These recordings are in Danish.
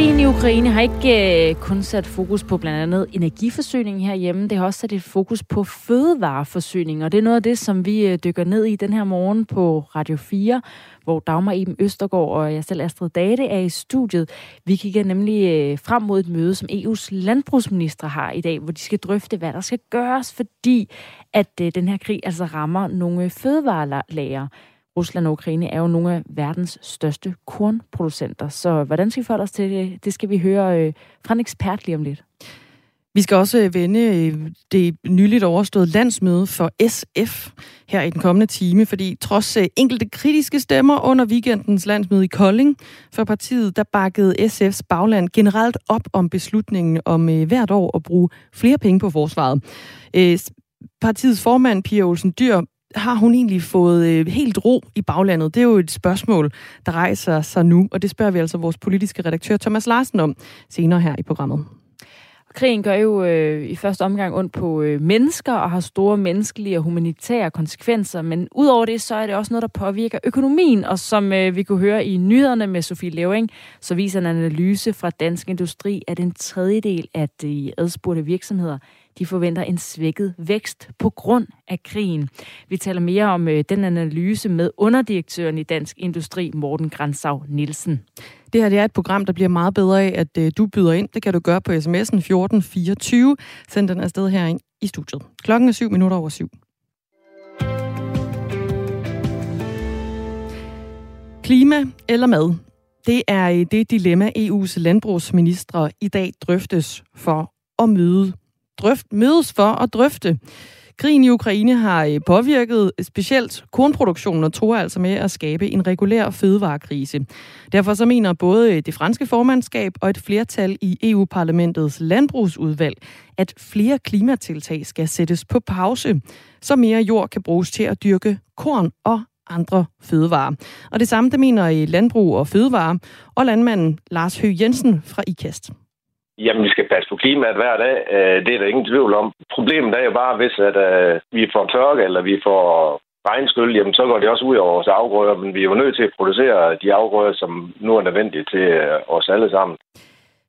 Krigen i Ukraine har ikke øh, kun sat fokus på blandt andet energiforsyning herhjemme, det har også sat et fokus på fødevareforsyning, og det er noget af det, som vi øh, dykker ned i den her morgen på Radio 4, hvor Dagmar Eben Østergaard og jeg selv Astrid Date er i studiet. Vi kigger nemlig øh, frem mod et møde, som EU's landbrugsminister har i dag, hvor de skal drøfte, hvad der skal gøres, fordi at øh, den her krig altså rammer nogle fødevarelager. Rusland og Ukraine er jo nogle af verdens største kornproducenter. Så hvordan skal vi forholde os til det? Det skal vi høre øh, fra en ekspert lige om lidt. Vi skal også øh, vende øh, det nyligt overståede landsmøde for SF her i den kommende time, fordi trods øh, enkelte kritiske stemmer under weekendens landsmøde i Kolding for partiet, der bakkede SF's bagland generelt op om beslutningen om hvert år at bruge flere penge på forsvaret. Partiets formand, Pia Olsen Dyr, har hun egentlig fået øh, helt ro i baglandet? Det er jo et spørgsmål, der rejser sig nu, og det spørger vi altså vores politiske redaktør Thomas Larsen om senere her i programmet. Krigen gør jo øh, i første omgang ondt på øh, mennesker og har store menneskelige og humanitære konsekvenser, men udover det, så er det også noget, der påvirker økonomien, og som øh, vi kunne høre i nyhederne med Sofie Levering, så viser en analyse fra Dansk Industri, at en tredjedel af de adspurgte virksomheder de forventer en svækket vækst på grund af krigen. Vi taler mere om øh, den analyse med underdirektøren i Dansk Industri, Morten Gransav Nielsen. Det her det er et program, der bliver meget bedre af, at øh, du byder ind. Det kan du gøre på sms'en 1424. Send den afsted herind i studiet. Klokken er syv minutter over syv. Klima eller mad? Det er øh, det dilemma, EU's landbrugsministre i dag drøftes for at møde drøft, mødes for at drøfte. Krigen i Ukraine har øh, påvirket øh, specielt kornproduktionen og tror altså med at skabe en regulær fødevarekrise. Derfor så mener både øh, det franske formandskab og et flertal i EU-parlamentets landbrugsudvalg, at flere klimatiltag skal sættes på pause, så mere jord kan bruges til at dyrke korn og andre fødevarer. Og det samme det mener i Landbrug og Fødevare og landmanden Lars Høgh Jensen fra IKAST. Jamen, vi skal passe på klimaet hver dag. Øh, det er der ingen tvivl om. Problemet er jo bare, hvis at, uh, vi får tørke, eller vi får regnskyld, jamen så går det også ud over vores afgrøder, men vi er jo nødt til at producere de afgrøder, som nu er nødvendige til uh, os alle sammen.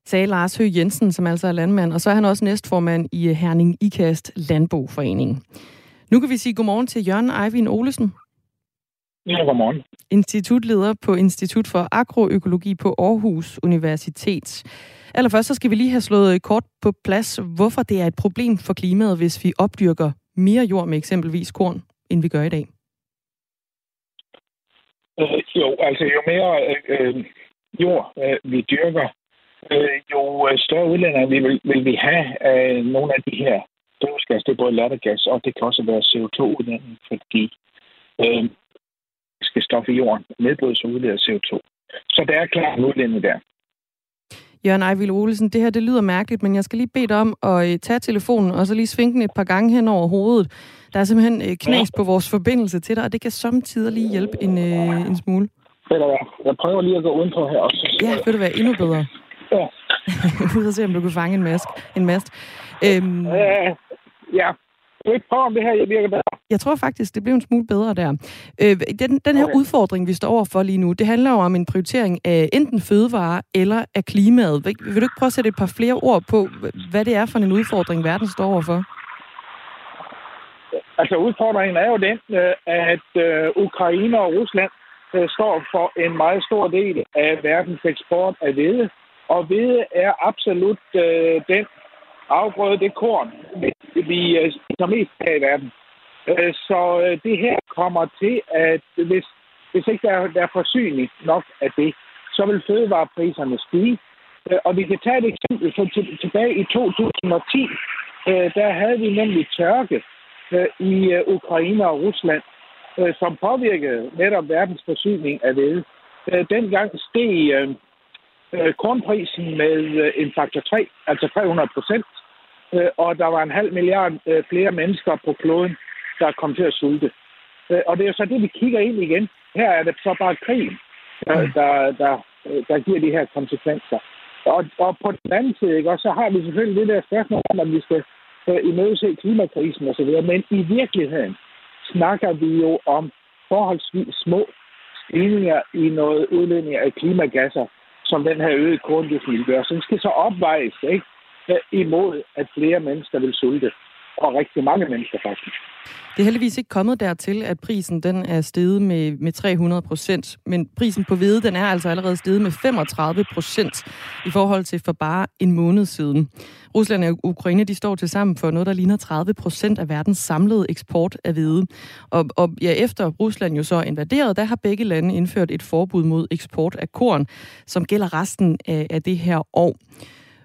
Sagde Lars Høgh Jensen, som altså er landmand, og så er han også næstformand i Herning IKAST Landboforening. Nu kan vi sige godmorgen til Jørgen Eivind Olesen. Ja, godmorgen. Institutleder på Institut for Agroøkologi på Aarhus Universitet. Allerførst så skal vi lige have slået kort på plads, hvorfor det er et problem for klimaet, hvis vi opdyrker mere jord med eksempelvis korn, end vi gør i dag. Øh, jo, altså jo mere øh, øh jord øh, vi dyrker, øh, jo øh, større udlænder vi vil, vil vi have af nogle af de her drivhusgas. Det er både lattergas, og det kan også være CO2-udlænding, fordi øh, skal stoppe i jorden nedbrydes og udleder CO2. Så der er klart en udlænding der. Jørgen Ejvild Olesen, det her det lyder mærkeligt, men jeg skal lige bede dig om at øh, tage telefonen og så lige svinge den et par gange hen over hovedet. Der er simpelthen øh, knas på vores forbindelse til dig, og det kan samtidig lige hjælpe en, øh, en smule. Ved du hvad? Jeg prøver lige at gå udenpå her også. Ja, vil det være endnu bedre? Ja. Ud og se, om du kan fange en, mask, en mast. Øhm, øh, ja, kan ikke prøve, om det her jeg virker bedre? Jeg tror faktisk, det blev en smule bedre der. Øh, den, den her okay. udfordring, vi står overfor lige nu, det handler jo om en prioritering af enten fødevare eller af klimaet. Vil, vil du ikke prøve at sætte et par flere ord på, hvad det er for en udfordring, verden står overfor? Altså udfordringen er jo den, øh, at øh, Ukraine og Rusland øh, står for en meget stor del af verdens eksport af hvede. Og hvede er absolut den afgrøde, det korn, vi øh, spiser mest her i verden. Øh, så øh, det her kommer til, at hvis, hvis ikke der, der er forsyning nok af det, så vil fødevarepriserne stige. Og vi kan tage et eksempel. Så tilbage i 2010, der havde vi nemlig tørke i Ukraine og Rusland, som påvirkede netop verdens forsyning af hvede. Dengang steg kornprisen med en faktor 3, altså 300 procent og der var en halv milliard øh, flere mennesker på kloden, der kom til at sulte. Øh, og det er så det, vi kigger ind igen. Her er det så bare krig, der, mm. der, der, øh, der giver de her konsekvenser. Og, og på den anden side, ikke, og så har vi selvfølgelig det der spørgsmål om, at vi skal øh, imødese klimakrisen osv., men i virkeligheden snakker vi jo om forholdsvis små stigninger i noget udledning af klimagasser, som den her øgede koldioxid gør. Så den skal så opvejes ikke? Imod, at flere mennesker vil sulte. Og rigtig mange mennesker faktisk. Det er heldigvis ikke kommet dertil, at prisen den er steget med, med 300 procent, men prisen på hvede den er altså allerede steget med 35 procent i forhold til for bare en måned siden. Rusland og Ukraine de står til sammen for noget, der ligner 30 procent af verdens samlede eksport af hvede. Og, og ja, efter Rusland jo så invaderet, der har begge lande indført et forbud mod eksport af korn, som gælder resten af, af det her år.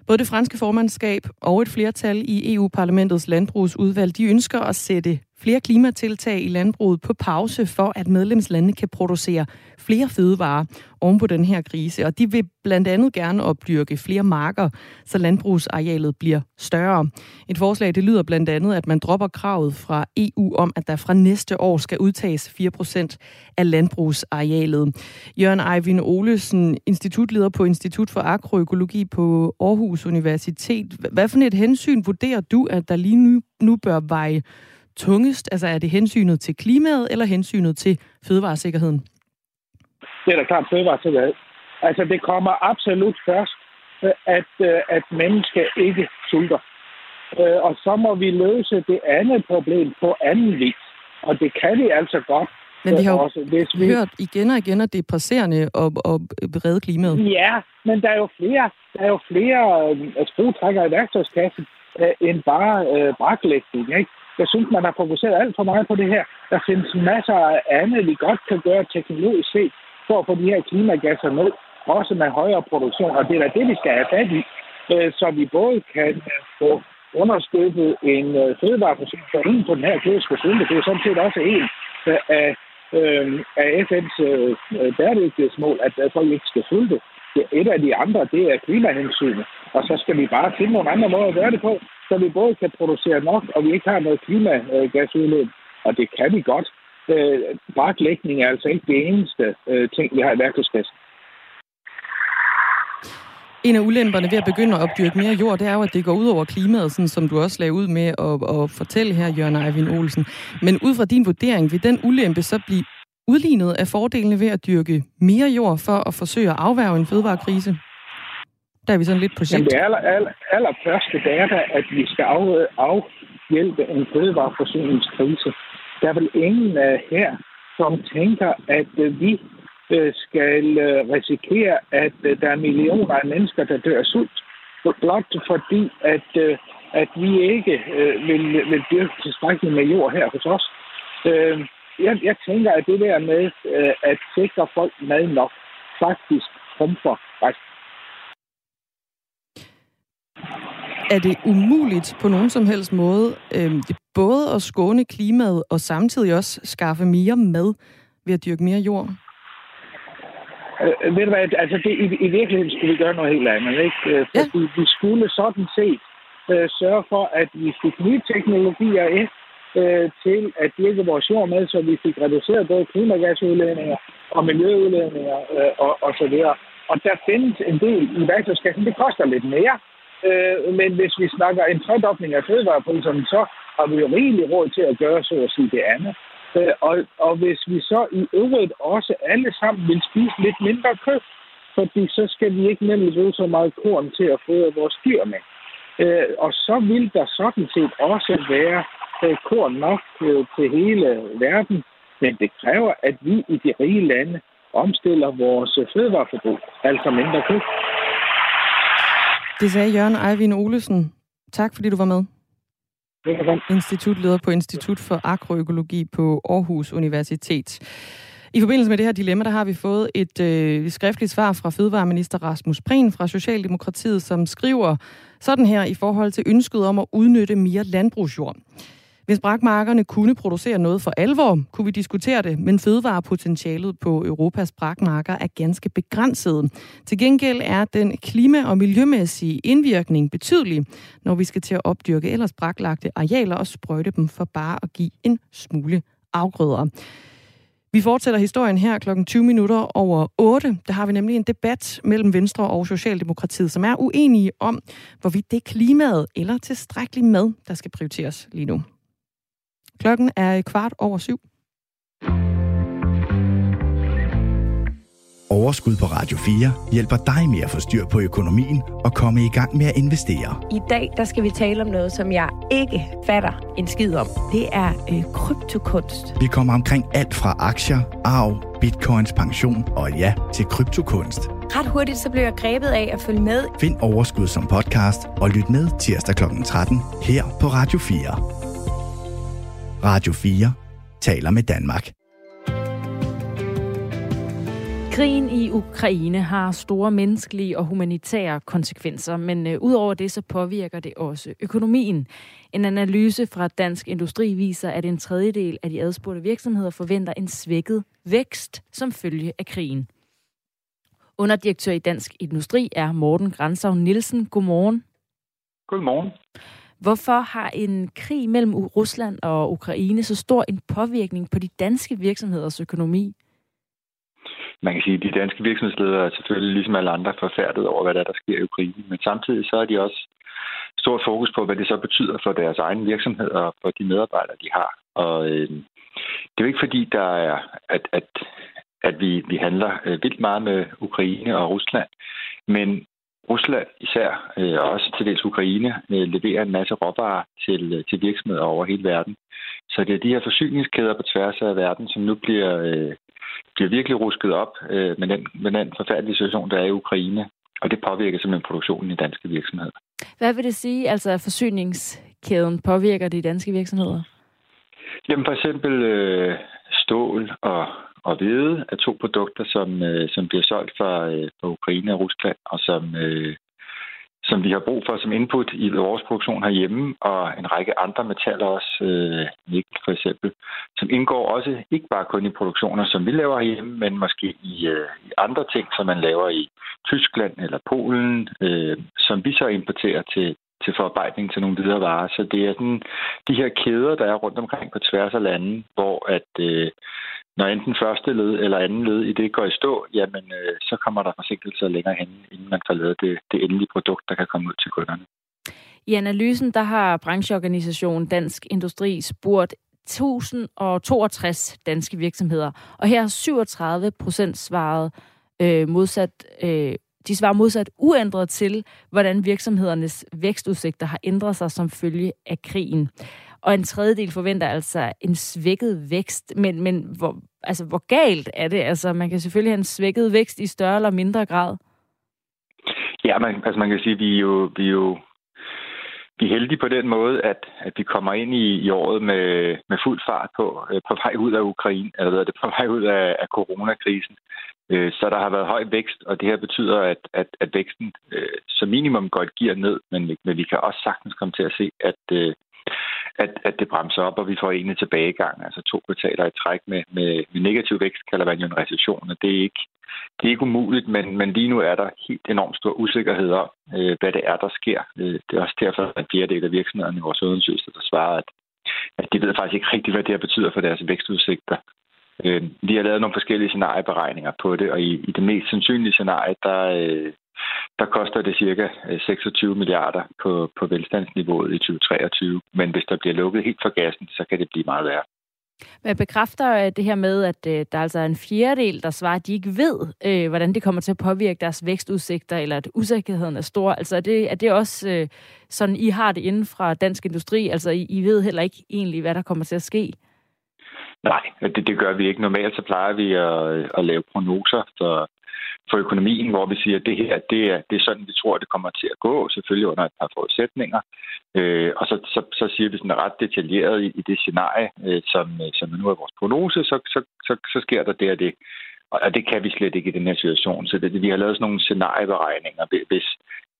Både det franske formandskab og et flertal i EU-parlamentets landbrugsudvalg, de ønsker at sætte flere klimatiltag i landbruget på pause for, at medlemslandene kan producere flere fødevarer oven på den her krise. Og de vil blandt andet gerne opdyrke flere marker, så landbrugsarealet bliver større. Et forslag det lyder blandt andet, at man dropper kravet fra EU om, at der fra næste år skal udtages 4% af landbrugsarealet. Jørgen Eivind Olesen, institutleder på Institut for Agroøkologi på Aarhus Universitet. Hvad for et hensyn vurderer du, at der lige nu, nu bør veje tungest? Altså er det hensynet til klimaet eller hensynet til fødevaresikkerheden? Det er da klart fødevaresikkerhed. Altså det kommer absolut først, øh, at, øh, at mennesker ikke sulter. Øh, og så må vi løse det andet problem på anden vis. Og det kan vi altså godt. Men vi har jo også, hvis vi... hørt igen og igen, at det er presserende at, at redde klimaet. Ja, men der er jo flere, der er jo flere skruetrækker i værktøjskassen end bare øh, braklægning. Ikke? Jeg synes, man har fokuseret alt for meget på det her. Der findes masser af andet, vi godt kan gøre teknologisk set for at få de her klimagasser ned, også med højere produktion. Og det er da det, vi skal have fat i, øh, så vi både kan øh, få understøttet en øh, fødevareforsyning for inden på den her klode sunde. Det er sådan set også en øh, af, øh, af FN's øh, øh, bæredygtighedsmål, at folk ikke skal sulte. Et af de andre, det er klimahensynet. Og så skal vi bare finde nogle andre måder at gøre det på, så vi både kan producere nok, og vi ikke har noget klimagasudløb. Og det kan vi godt. Øh, braklægning er altså ikke det eneste øh, ting, vi har i værktøjskassen. En af ulemperne ved at begynde at opdyrke mere jord, det er jo, at det går ud over klimaet, sådan som du også lagde ud med at, at fortælle her, Jørgen Eivind Olsen. Men ud fra din vurdering, vil den ulempe så blive udlignet af fordelene ved at dyrke mere jord for at forsøge at afværge en fødevarekrise? Der er vi sådan lidt på sigt. det aller, aller, allerførste, det er da, at vi skal af, afhjælpe en fødevareforsyningskrise. Der er vel ingen uh, her, som tænker, at uh, vi uh, skal uh, risikere, at uh, der er millioner af mennesker, der dør sult. Blot fordi, at, uh, at vi ikke uh, vil, vil dyrke tilstrækkeligt med jord her hos os. Uh, jeg, jeg tænker, at det der med uh, at sikre folk mad nok, faktisk trumfer resten. Er det umuligt på nogen som helst måde øh, både at skåne klimaet og samtidig også skaffe mere mad ved at dyrke mere jord? Øh, ved du hvad, altså det, i, i virkeligheden skulle vi gøre noget helt andet, ikke? Øh, fordi ja. vi skulle sådan set øh, sørge for, at vi fik nye teknologier ind øh, til at dyrke vores jord med, så vi fik reduceret både klimagasudledninger og miljøudledninger øh, og, og så videre. Og der findes en del i værktøjskassen. Det koster lidt mere, Øh, men hvis vi snakker en tredobling af fødevarepriserne, så har vi jo rigelig råd til at gøre så at sige det andet. Øh, og, og hvis vi så i øvrigt også alle sammen vil spise lidt mindre kød, fordi så skal vi ikke nemlig bruge så meget korn til at fodre vores dyr med. Øh, og så vil der sådan set også være korn nok øh, til hele verden, men det kræver, at vi i de rige lande omstiller vores fødevareforbrug, altså mindre kød. Det sagde Jørgen Eivind Olesen. Tak fordi du var med. Institutleder på Institut for Agroøkologi på Aarhus Universitet. I forbindelse med det her dilemma, der har vi fået et øh, skriftligt svar fra Fødevareminister Rasmus Prehn fra Socialdemokratiet, som skriver sådan her i forhold til ønsket om at udnytte mere landbrugsjord. Hvis brakmarkerne kunne producere noget for alvor, kunne vi diskutere det, men fødevarepotentialet på Europas brakmarker er ganske begrænset. Til gengæld er den klima- og miljømæssige indvirkning betydelig, når vi skal til at opdyrke ellers braklagte arealer og sprøjte dem for bare at give en smule afgrøder. Vi fortsætter historien her kl. 20 minutter over 8. Der har vi nemlig en debat mellem Venstre og Socialdemokratiet, som er uenige om, hvorvidt det er klimaet eller tilstrækkelig mad, der skal prioriteres lige nu. Klokken er kvart over syv. Overskud på Radio 4 hjælper dig med at få styr på økonomien og komme i gang med at investere. I dag der skal vi tale om noget, som jeg ikke fatter en skid om. Det er øh, kryptokunst. Vi kommer omkring alt fra aktier, arv, bitcoins, pension og ja, til kryptokunst. Ret hurtigt så blev jeg grebet af at følge med. Find Overskud som podcast og lyt med tirsdag kl. 13 her på Radio 4. Radio 4 taler med Danmark. Krigen i Ukraine har store menneskelige og humanitære konsekvenser, men øh, udover det så påvirker det også økonomien. En analyse fra Dansk Industri viser, at en tredjedel af de adspurgte virksomheder forventer en svækket vækst som følge af krigen. Underdirektør i Dansk Industri er Morten Grænsau Nielsen. Godmorgen. Godmorgen. Hvorfor har en krig mellem Rusland og Ukraine så stor en påvirkning på de danske virksomheders økonomi? man kan sige, at de danske virksomhedsledere er selvfølgelig ligesom alle andre forfærdet over, hvad der, er, der sker i Ukraine. Men samtidig så er de også stort fokus på, hvad det så betyder for deres egen virksomhed og for de medarbejdere, de har. Og øh, det er jo ikke fordi, der er, at, at, at vi, vi handler øh, vildt meget med Ukraine og Rusland, men Rusland især, øh, og også til dels Ukraine, øh, leverer en masse råvarer til, øh, til virksomheder over hele verden. Så det er de her forsyningskæder på tværs af verden, som nu bliver, øh, bliver virkelig rusket op øh, med, den, med den forfærdelige situation, der er i Ukraine. Og det påvirker simpelthen produktionen i danske virksomheder. Hvad vil det sige, altså at forsyningskæden påvirker de danske virksomheder? Jamen for eksempel øh, stål og, og hvede er to produkter, som, øh, som bliver solgt fra, øh, fra Ukraine og Rusland, og som, øh, som vi har brug for som input i vores produktion herhjemme, og en række andre metaller også, øh, nikkel for eksempel, som indgår også ikke bare kun i produktioner, som vi laver herhjemme, men måske i, øh, i andre ting, som man laver i Tyskland eller Polen, øh, som vi så importerer til, til forarbejdning til nogle videre varer. Så det er sådan de her kæder, der er rundt omkring på tværs af landet, hvor at øh, når enten første led eller anden led i det går i stå, jamen øh, så kommer der forsinkelser længere hen, inden man får lavet det, det endelige produkt, der kan komme ud til kunderne. I analysen der har brancheorganisationen Dansk Industri spurgt 1062 danske virksomheder, og her har 37 procent svaret øh, modsat øh, de svarer modsat uændret til, hvordan virksomhedernes vækstudsigter har ændret sig som følge af krigen. Og en tredjedel forventer altså en svækket vækst. Men, men hvor, altså, hvor galt er det? Altså, man kan selvfølgelig have en svækket vækst i større eller mindre grad. Ja, man, altså man kan sige, at vi er jo, vi er jo vi er heldige på den måde, at, at vi kommer ind i, i året med, med fuld fart på, øh, på vej ud af Ukraine, eller hvad det, på vej ud af, af coronakrisen. Øh, så der har været høj vækst, og det her betyder, at, at, at væksten øh, som minimum godt giver ned, men, men vi kan også sagtens komme til at se, at, øh, at, at det bremser op, og vi får egentlig tilbagegang. Altså to kvartaler i træk med, med, med negativ vækst, kalder man jo en recession, og det er ikke, det er ikke umuligt, men, men lige nu er der helt enormt stor usikkerhed om, øh, hvad det er, der sker. Øh, det er også derfor, at en fjerdedel af virksomhederne i vores undersøgelse, der svarer, at, at de ved faktisk ikke rigtigt, hvad det her betyder for deres vækstudsigter. Øh, vi har lavet nogle forskellige scenarieberegninger på det, og i, i det mest sandsynlige scenarie, der, øh, der koster det cirka 26 øh, milliarder på, på velstandsniveauet i 2023. Men hvis der bliver lukket helt for gassen, så kan det blive meget værre. Men bekræfter øh, det her med, at øh, der er altså en fjerdedel, der svarer, at de ikke ved, øh, hvordan det kommer til at påvirke deres vækstudsigter, eller at usikkerheden er stor. Altså er det, er det også øh, sådan, I har det inden fra dansk industri? Altså I, I ved heller ikke egentlig, hvad der kommer til at ske? Nej, det, det gør vi ikke. Normalt så plejer vi at, at lave prognoser for, for økonomien, hvor vi siger, at det her det er, det er sådan, vi tror, det kommer til at gå, selvfølgelig under et par forudsætninger. Øh, og så, så, så siger vi sådan ret detaljeret i, i det scenarie, øh, som, øh, som nu er vores prognose, så, så, så, så sker der det og det. Og det kan vi slet ikke i den her situation. Så det, vi har lavet sådan nogle scenarieberegninger. Hvis,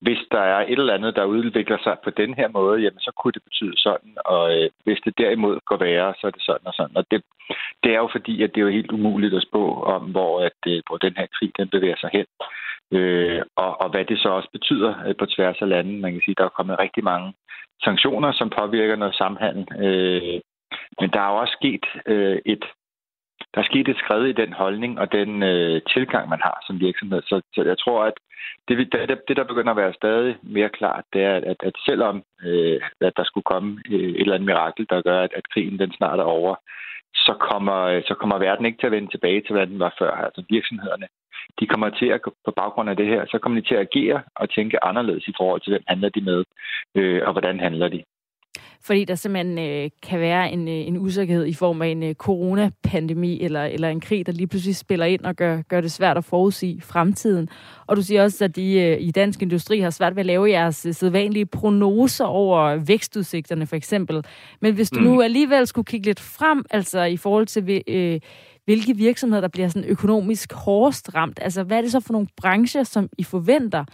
hvis der er et eller andet, der udvikler sig på den her måde, jamen så kunne det betyde sådan, og øh, hvis det derimod går værre, så er det sådan og sådan. Og det, det er jo fordi, at det er jo helt umuligt at spå om, hvor, at, øh, hvor den her krig den bevæger sig hen. Øh, og, og hvad det så også betyder øh, på tværs af landet. Man kan sige, at der er kommet rigtig mange sanktioner, som påvirker noget samhandel. Øh, men der er jo også sket øh, et der er sket et skred i den holdning og den øh, tilgang, man har som virksomhed. Så, så jeg tror, at det, det, det, der begynder at være stadig mere klart, det er, at, at selvom øh, at der skulle komme øh, et eller andet mirakel, der gør, at, at krigen den snart er over, så kommer, øh, så kommer verden ikke til at vende tilbage til, hvad den var før. Altså virksomhederne, de kommer til at, på baggrund af det her, så kommer de til at agere og tænke anderledes i forhold til, hvem handler de med, øh, og hvordan handler de fordi der simpelthen øh, kan være en, øh, en usikkerhed i form af en øh, coronapandemi eller, eller en krig, der lige pludselig spiller ind og gør, gør det svært at forudsige fremtiden. Og du siger også, at de øh, i dansk industri har svært ved at lave jeres øh, sædvanlige prognoser over vækstudsigterne for eksempel. Men hvis du mm. nu alligevel skulle kigge lidt frem, altså i forhold til øh, hvilke virksomheder, der bliver sådan økonomisk hårdest ramt, altså hvad er det så for nogle brancher, som I forventer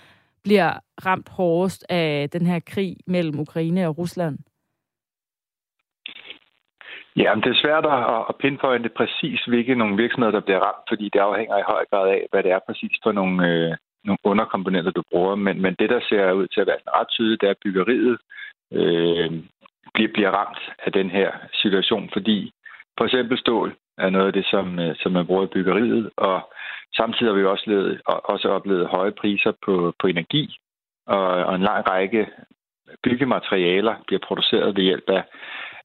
bliver ramt hårdest af den her krig mellem Ukraine og Rusland? Ja, men det er svært at pinpointe præcis, hvilke nogle virksomheder, der bliver ramt, fordi det afhænger i høj grad af, hvad det er præcis for nogle, øh, nogle underkomponenter, du bruger. Men, men det, der ser ud til at være ret tydeligt, det er, at byggeriet øh, bliver, bliver ramt af den her situation, fordi for eksempel stål er noget af det, som, øh, som man bruger i byggeriet, og samtidig har vi også, levet, også oplevet høje priser på, på energi, og, og en lang række byggematerialer bliver produceret ved hjælp af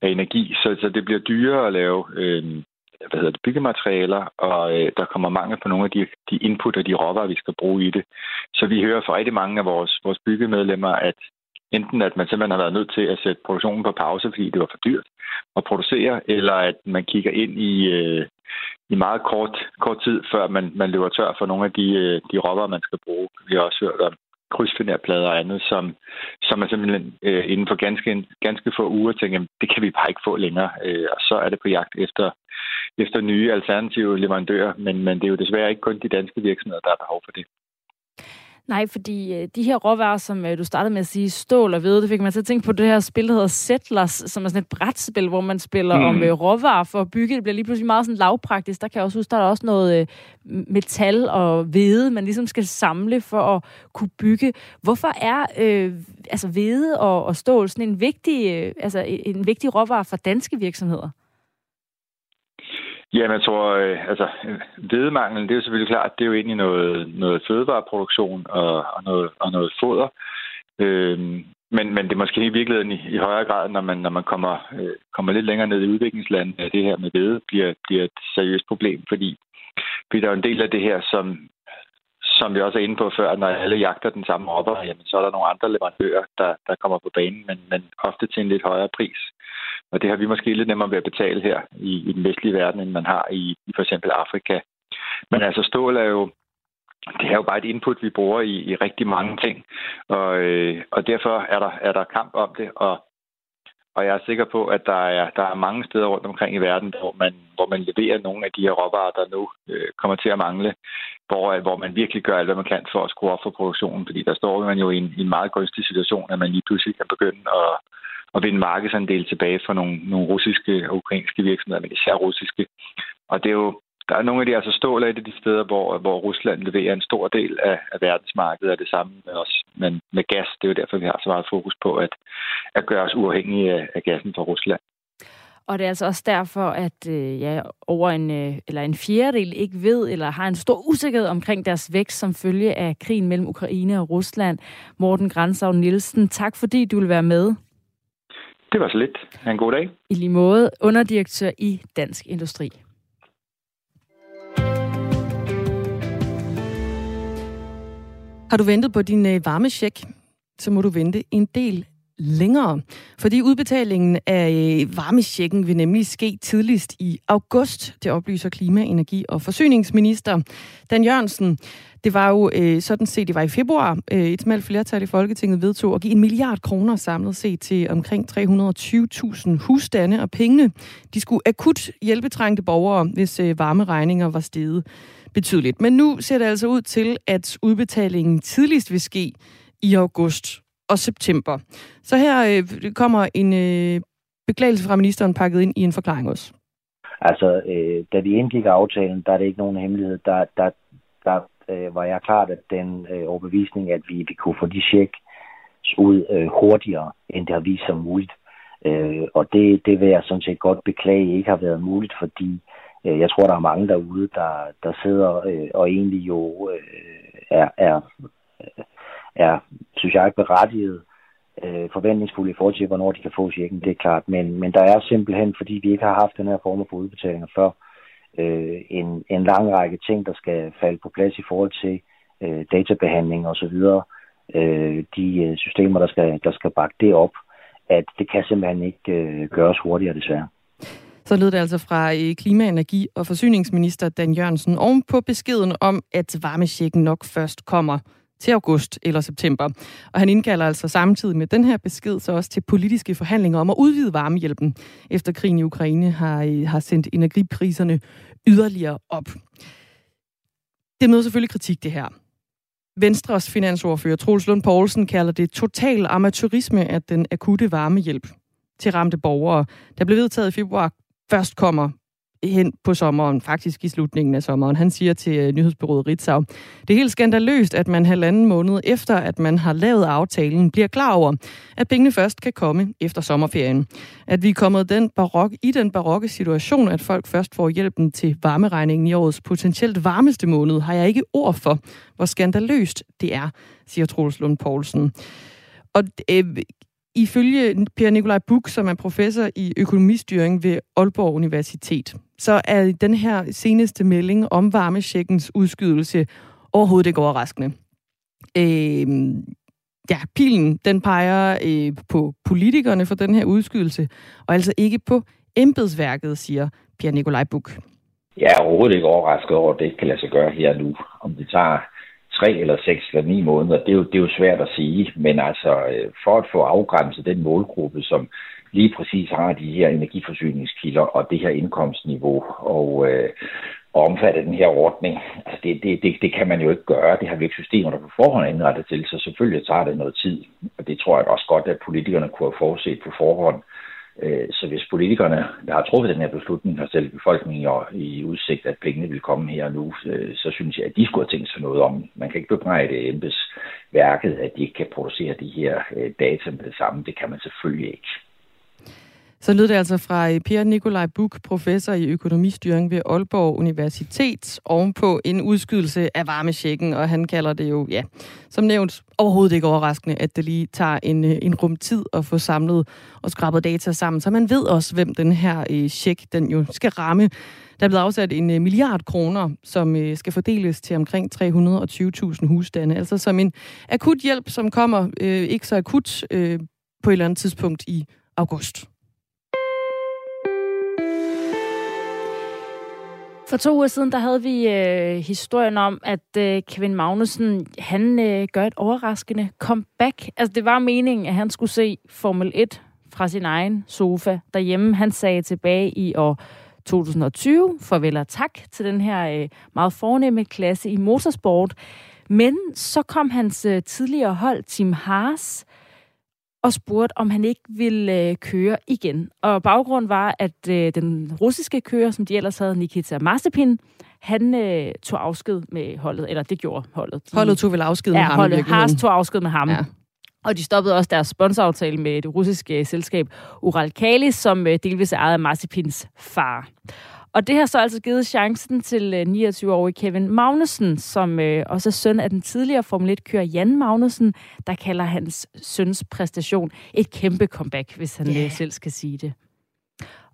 af energi, så, så det bliver dyrere at lave øh, hvad hedder det, byggematerialer, og øh, der kommer mange på nogle af de, de input og de råvarer, vi skal bruge i det. Så vi hører fra rigtig mange af vores, vores byggemedlemmer, at enten at man simpelthen har været nødt til at sætte produktionen på pause, fordi det var for dyrt at producere, eller at man kigger ind i, øh, i meget kort, kort tid, før man, man løber tør for nogle af de, øh, de råvarer, man skal bruge. Vi har også hørt om krydsfinerplader og andet, som, som er simpelthen øh, inden for ganske, ganske få uger tænker, det kan vi bare ikke få længere. Øh, og så er det på jagt efter, efter nye alternative leverandører, men, men det er jo desværre ikke kun de danske virksomheder, der har behov for det. Nej, fordi øh, de her råvarer, som øh, du startede med at sige, stål og hvede, det fik man til at tænke på det her spil, der hedder Settlers, som er sådan et brætspil, hvor man spiller mm. om øh, råvarer for at bygge. Det bliver lige pludselig meget sådan lavpraktisk. Der kan jeg også huske, der er også noget øh, metal og hvede, man ligesom skal samle for at kunne bygge. Hvorfor er øh, altså hvede og, og stål sådan en vigtig, øh, altså en vigtig råvare for danske virksomheder? Jamen, jeg tror, øh, altså, hvedemangel, det er jo selvfølgelig klart, det er jo egentlig noget, noget fødevareproduktion og, og, noget, og noget foder. Øh, men, men det er måske i virkeligheden i, i højere grad, når man, når man kommer, øh, kommer lidt længere ned i udviklingslandet, at det her med hvede bliver, bliver et seriøst problem, fordi, fordi der er en del af det her, som, som vi også er inde på før, når alle jagter den samme råvare, jamen så er der nogle andre leverandører, der, der kommer på banen, men, men ofte til en lidt højere pris. Og det har vi måske lidt nemmere ved at betale her i, i den vestlige verden, end man har i, i for eksempel Afrika. Men altså stål er jo, det er jo bare et input, vi bruger i, i rigtig mange ting. Og, øh, og derfor er der, er der kamp om det, og og jeg er sikker på, at der er, der er mange steder rundt omkring i verden, hvor man, hvor man leverer nogle af de her råvarer, der nu øh, kommer til at mangle, hvor, øh, hvor man virkelig gør alt, hvad man kan for at skrue op for produktionen. Fordi der står man jo i en, i en meget gunstig situation, at man lige pludselig kan begynde at, at vinde markedsandel tilbage for nogle, nogle russiske og ukrainske virksomheder, men især russiske. Og det er jo, der er nogle af de altså stål af de steder, hvor, hvor Rusland leverer en stor del af, af verdensmarkedet, og det samme med os. Men med gas, det er jo derfor, vi har så meget fokus på at, at gøre os uafhængige af, af gassen fra Rusland. Og det er altså også derfor, at øh, ja, over en, øh, eller en fjerdedel ikke ved eller har en stor usikkerhed omkring deres vækst som følge af krigen mellem Ukraine og Rusland. Morten Grænsav Nielsen, tak fordi du vil være med. Det var så lidt. Ha' en god dag. I lige måde, underdirektør i Dansk Industri. Har du ventet på din øh, varmesjek, så må du vente en del længere. Fordi udbetalingen af øh, varmesjekken vil nemlig ske tidligst i august. Det oplyser klima-, energi- og forsyningsminister Dan Jørgensen. Det var jo øh, sådan set, det var i februar, øh, et smalt flertal i Folketinget vedtog at give en milliard kroner samlet set til omkring 320.000 husstande, og pengene, de skulle akut hjælpe trængte borgere, hvis øh, varmeregninger var steget betydeligt. Men nu ser det altså ud til, at udbetalingen tidligst vil ske i august og september. Så her øh, kommer en øh, beklagelse fra ministeren pakket ind i en forklaring også. Altså, øh, da vi indgik aftalen, der er det ikke nogen hemmelighed. Der, der, der øh, var jeg klart at den øh, overbevisning, at vi, vi kunne få de check ud øh, hurtigere, end det har vist sig muligt. Øh, og det, det vil jeg sådan set godt beklage ikke har været muligt, fordi øh, jeg tror, der er mange derude, der, der sidder øh, og egentlig jo øh, er, er, er, synes jeg, berettiget øh, forventningsfulde i forhold til, hvornår de kan få checken, det er klart. Men, men der er simpelthen, fordi vi ikke har haft den her form for udbetalinger før, øh, en, en lang række ting, der skal falde på plads i forhold til øh, databehandling osv., øh, de øh, systemer, der skal, der skal bakke det op, at det kan simpelthen ikke øh, gøres hurtigere desværre. Så lød det altså fra øh, klima-, energi- og forsyningsminister Dan Jørgensen oven på beskeden om, at varmesjekken nok først kommer til august eller september. Og han indkalder altså samtidig med den her besked så også til politiske forhandlinger om at udvide varmehjælpen, efter krigen i Ukraine har, øh, har sendt energipriserne yderligere op. Det møder selvfølgelig kritik, det her. Venstres finansordfører Troels Lund Poulsen kalder det total amatørisme, at den akutte varmehjælp til ramte borgere, der blev vedtaget i februar, først kommer hen på sommeren, faktisk i slutningen af sommeren. Han siger til øh, nyhedsbyrået Ritzau, det er helt skandaløst, at man halvanden måned efter, at man har lavet aftalen, bliver klar over, at pengene først kan komme efter sommerferien. At vi er kommet den barok, i den barokke situation, at folk først får hjælpen til varmeregningen i årets potentielt varmeste måned, har jeg ikke ord for, hvor skandaløst det er, siger Troels Lund Poulsen. Og øh, Ifølge Per Nikolaj Buk, som er professor i økonomistyring ved Aalborg Universitet, så er den her seneste melding om varmesjekkens udskydelse overhovedet ikke overraskende. Øh, ja, pilen den peger øh, på politikerne for den her udskydelse, og altså ikke på embedsværket, siger Pierre Nikolaj Buk. Jeg er overhovedet ikke overrasket over, at det ikke kan lade sig gøre her nu. Om det tager tre eller seks eller ni måneder, det er jo, det er jo svært at sige. Men altså, øh, for at få afgrænset den målgruppe, som lige præcis har de her energiforsyningskilder og det her indkomstniveau, og, øh, og omfatte den her ordning, altså det, det, det, det kan man jo ikke gøre. Det har vi ikke systemer, der på forhånd er indrettet til, så selvfølgelig tager det noget tid. Og det tror jeg også godt, at politikerne kunne have forudset på forhånd. Øh, så hvis politikerne, der har truffet den her beslutning, har stillet befolkningen i udsigt, at pengene vil komme her nu, øh, så synes jeg, at de skulle have tænkt sig noget om. Man kan ikke bebrejde embedsværket, at de ikke kan producere de her øh, data med det samme. Det kan man selvfølgelig ikke. Så lød det altså fra øh, Per Nikolaj Buk, professor i økonomistyring ved Aalborg Universitet, ovenpå en udskydelse af varmesjekken, og han kalder det jo, ja, som nævnt, overhovedet ikke overraskende, at det lige tager en, øh, en rum tid at få samlet og skrabet data sammen, så man ved også, hvem den her øh, check, den jo skal ramme. Der er blevet afsat en milliard kroner, som skal fordeles til omkring 320.000 husstande, altså som en akut hjælp, som kommer øh, ikke så akut øh, på et eller andet tidspunkt i august. For to uger siden, der havde vi øh, historien om, at øh, Kevin Magnussen, han øh, gør et overraskende comeback. Altså, det var meningen, at han skulle se Formel 1 fra sin egen sofa derhjemme. Han sagde tilbage i år 2020, farvel og tak til den her øh, meget fornemme klasse i motorsport. Men så kom hans øh, tidligere hold, Team Haas, og spurgte, om han ikke ville øh, køre igen. Og baggrund var, at øh, den russiske kører, som de ellers havde, Nikita Mazepin, han øh, tog afsked med holdet, eller det gjorde holdet. De, holdet tog vel afsked med ja, ham? holdet Haas tog afsked med ham. Ja. Og de stoppede også deres sponsoraftale med det russiske selskab Uralkali, som øh, delvis er ejet af Mazepins far. Og det har så altså givet chancen til 29-årige øh, Kevin Magnussen, som øh, også er søn af den tidligere Formel 1-kører Jan Magnussen, der kalder hans søns præstation et kæmpe comeback, hvis han yeah. selv skal sige det.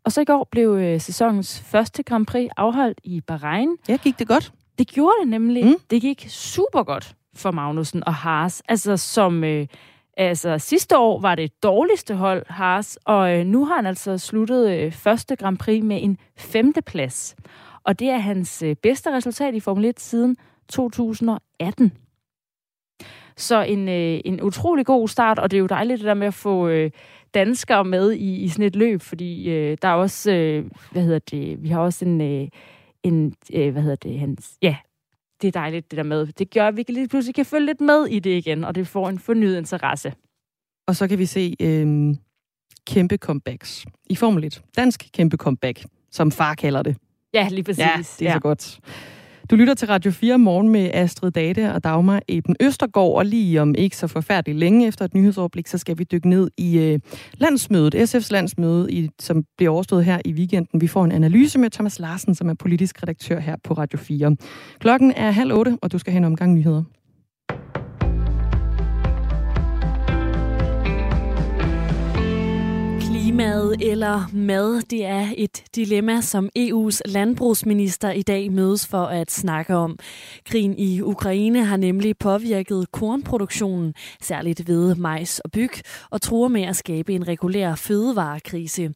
Og så i går blev øh, sæsonens første Grand Prix afholdt i Bahrain. Ja, gik det godt? Det gjorde det nemlig. Mm. Det gik super godt for Magnussen og Haas, altså som øh, Altså, sidste år var det dårligste hold, Haas, og øh, nu har han altså sluttet øh, første Grand Prix med en femte plads. Og det er hans øh, bedste resultat i Formel 1 siden 2018. Så en, øh, en utrolig god start, og det er jo dejligt det der med at få øh, danskere med i, i sådan et løb, fordi øh, der er også, øh, hvad hedder det, vi har også en, øh, en øh, hvad hedder det, hans, ja, det er dejligt, det der med. Det gør, at vi lige pludselig kan følge lidt med i det igen, og det får en fornyet interesse. Og så kan vi se øh, kæmpe comebacks i Formel 1. Dansk kæmpe comeback, som far kalder det. Ja, lige præcis. Ja, det er ja. så godt. Du lytter til Radio 4 morgen med Astrid Date og Dagmar Eben Østergaard, og lige om ikke så forfærdeligt længe efter et nyhedsoverblik, så skal vi dykke ned i øh, landsmødet, SF's landsmøde, i, som bliver overstået her i weekenden. Vi får en analyse med Thomas Larsen, som er politisk redaktør her på Radio 4. Klokken er halv otte, og du skal have en omgang nyheder. Klimaet eller mad, det er et dilemma, som EU's landbrugsminister i dag mødes for at snakke om. Krigen i Ukraine har nemlig påvirket kornproduktionen, særligt ved majs og byg, og truer med at skabe en regulær fødevarekrise.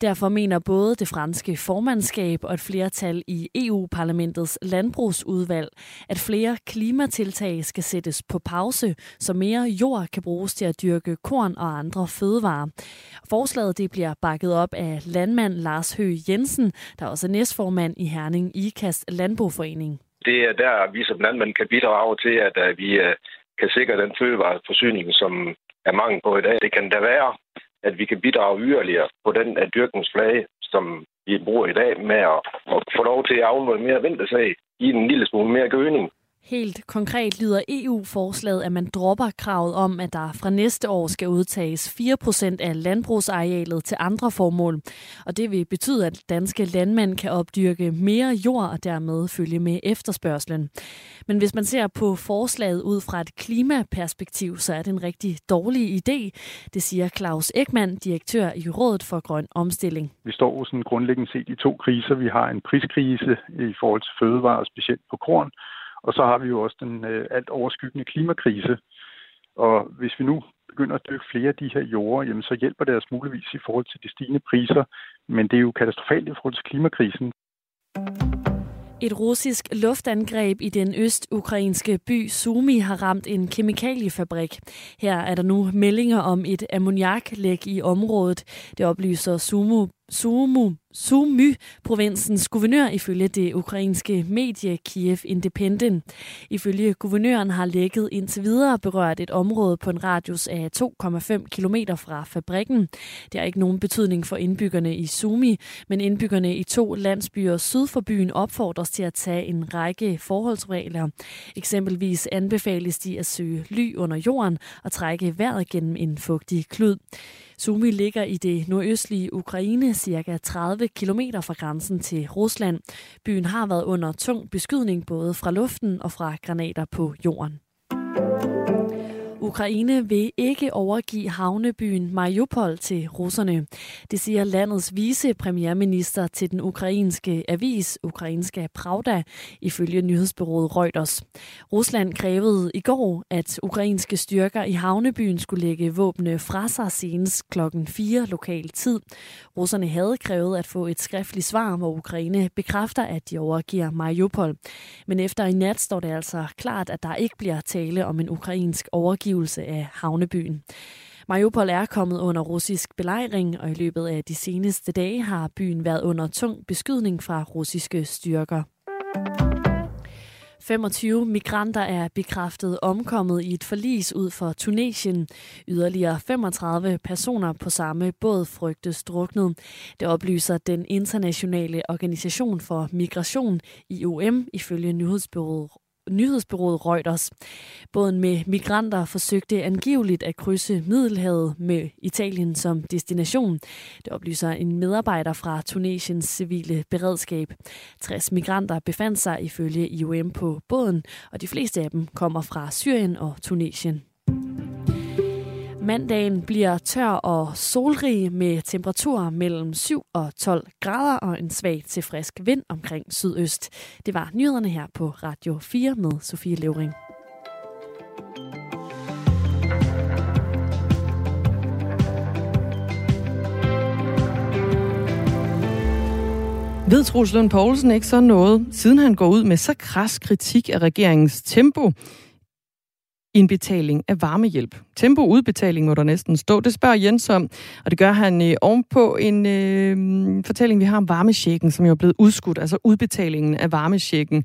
Derfor mener både det franske formandskab og et flertal i EU-parlamentets landbrugsudvalg, at flere klimatiltag skal sættes på pause, så mere jord kan bruges til at dyrke korn og andre fødevarer. Forslaget det bliver bakket op af landmand Lars Høgh Jensen, der også er næstformand i Herning IKAST Landboforening. Det er der, vi som landmænd kan bidrage til, at vi øh, kan sikre den fødevareforsyning, som er mange på i dag. Det kan da være, at vi kan bidrage yderligere på den øh, af dyrkningsflage, som vi bruger i dag, med at, at få lov til at afle mere vintersag, i en lille smule mere gødning, Helt konkret lyder EU-forslaget, at man dropper kravet om, at der fra næste år skal udtages 4% af landbrugsarealet til andre formål. Og det vil betyde, at danske landmænd kan opdyrke mere jord og dermed følge med efterspørgselen. Men hvis man ser på forslaget ud fra et klimaperspektiv, så er det en rigtig dårlig idé. Det siger Claus Ekman, direktør i Rådet for Grøn Omstilling. Vi står sådan grundlæggende set i to kriser. Vi har en priskrise i forhold til fødevarer, specielt på korn, og så har vi jo også den øh, alt overskyggende klimakrise. Og hvis vi nu begynder at dykke flere af de her jorder, jamen så hjælper det os muligvis i forhold til de stigende priser. Men det er jo katastrofalt i forhold til klimakrisen. Et russisk luftangreb i den østukrainske by Sumi har ramt en kemikaliefabrik. Her er der nu meldinger om et ammoniaklæk i området. Det oplyser Sumu Sumy-provinsens guvernør ifølge det ukrainske medie Kiev Independent. Ifølge guvernøren har lækket indtil videre berørt et område på en radius af 2,5 km fra fabrikken. Det har ikke nogen betydning for indbyggerne i Sumi, men indbyggerne i to landsbyer syd for byen opfordres til at tage en række forholdsregler. Eksempelvis anbefales de at søge ly under jorden og trække vejret gennem en fugtig klud. Sumi ligger i det nordøstlige Ukraine, cirka 30 km fra grænsen til Rusland. Byen har været under tung beskydning både fra luften og fra granater på jorden. Ukraine vil ikke overgive havnebyen Mariupol til russerne. Det siger landets vicepremierminister til den ukrainske avis Ukrainska Pravda, ifølge nyhedsbyrået Reuters. Rusland krævede i går, at ukrainske styrker i havnebyen skulle lægge våbne fra sig senest klokken 4 lokal tid. Russerne havde krævet at få et skriftligt svar, hvor Ukraine bekræfter, at de overgiver Mariupol. Men efter i nat står det altså klart, at der ikke bliver tale om en ukrainsk overgivelse overgivelse af havnebyen. Mariupol er kommet under russisk belejring, og i løbet af de seneste dage har byen været under tung beskydning fra russiske styrker. 25 migranter er bekræftet omkommet i et forlis ud for Tunesien. Yderligere 35 personer på samme båd frygtes druknet. Det oplyser den internationale organisation for migration, IOM, ifølge nyhedsbyrået nyhedsbyrået Reuters. Båden med migranter forsøgte angiveligt at krydse Middelhavet med Italien som destination. Det oplyser en medarbejder fra Tunesiens civile beredskab. 60 migranter befandt sig ifølge IOM på båden, og de fleste af dem kommer fra Syrien og Tunesien. Mandagen bliver tør og solrig med temperaturer mellem 7 og 12 grader og en svag til frisk vind omkring sydøst. Det var nyhederne her på Radio 4 med Sofie Levering. Ved Truls Lund Poulsen ikke så noget, siden han går ud med så kras kritik af regeringens tempo indbetaling af varmehjælp. Tempo udbetaling må der næsten stå. Det spørger Jens om, og det gør han øh, ovenpå en øh, fortælling, vi har om varmesjekken, som jo er blevet udskudt, altså udbetalingen af varmesjekken.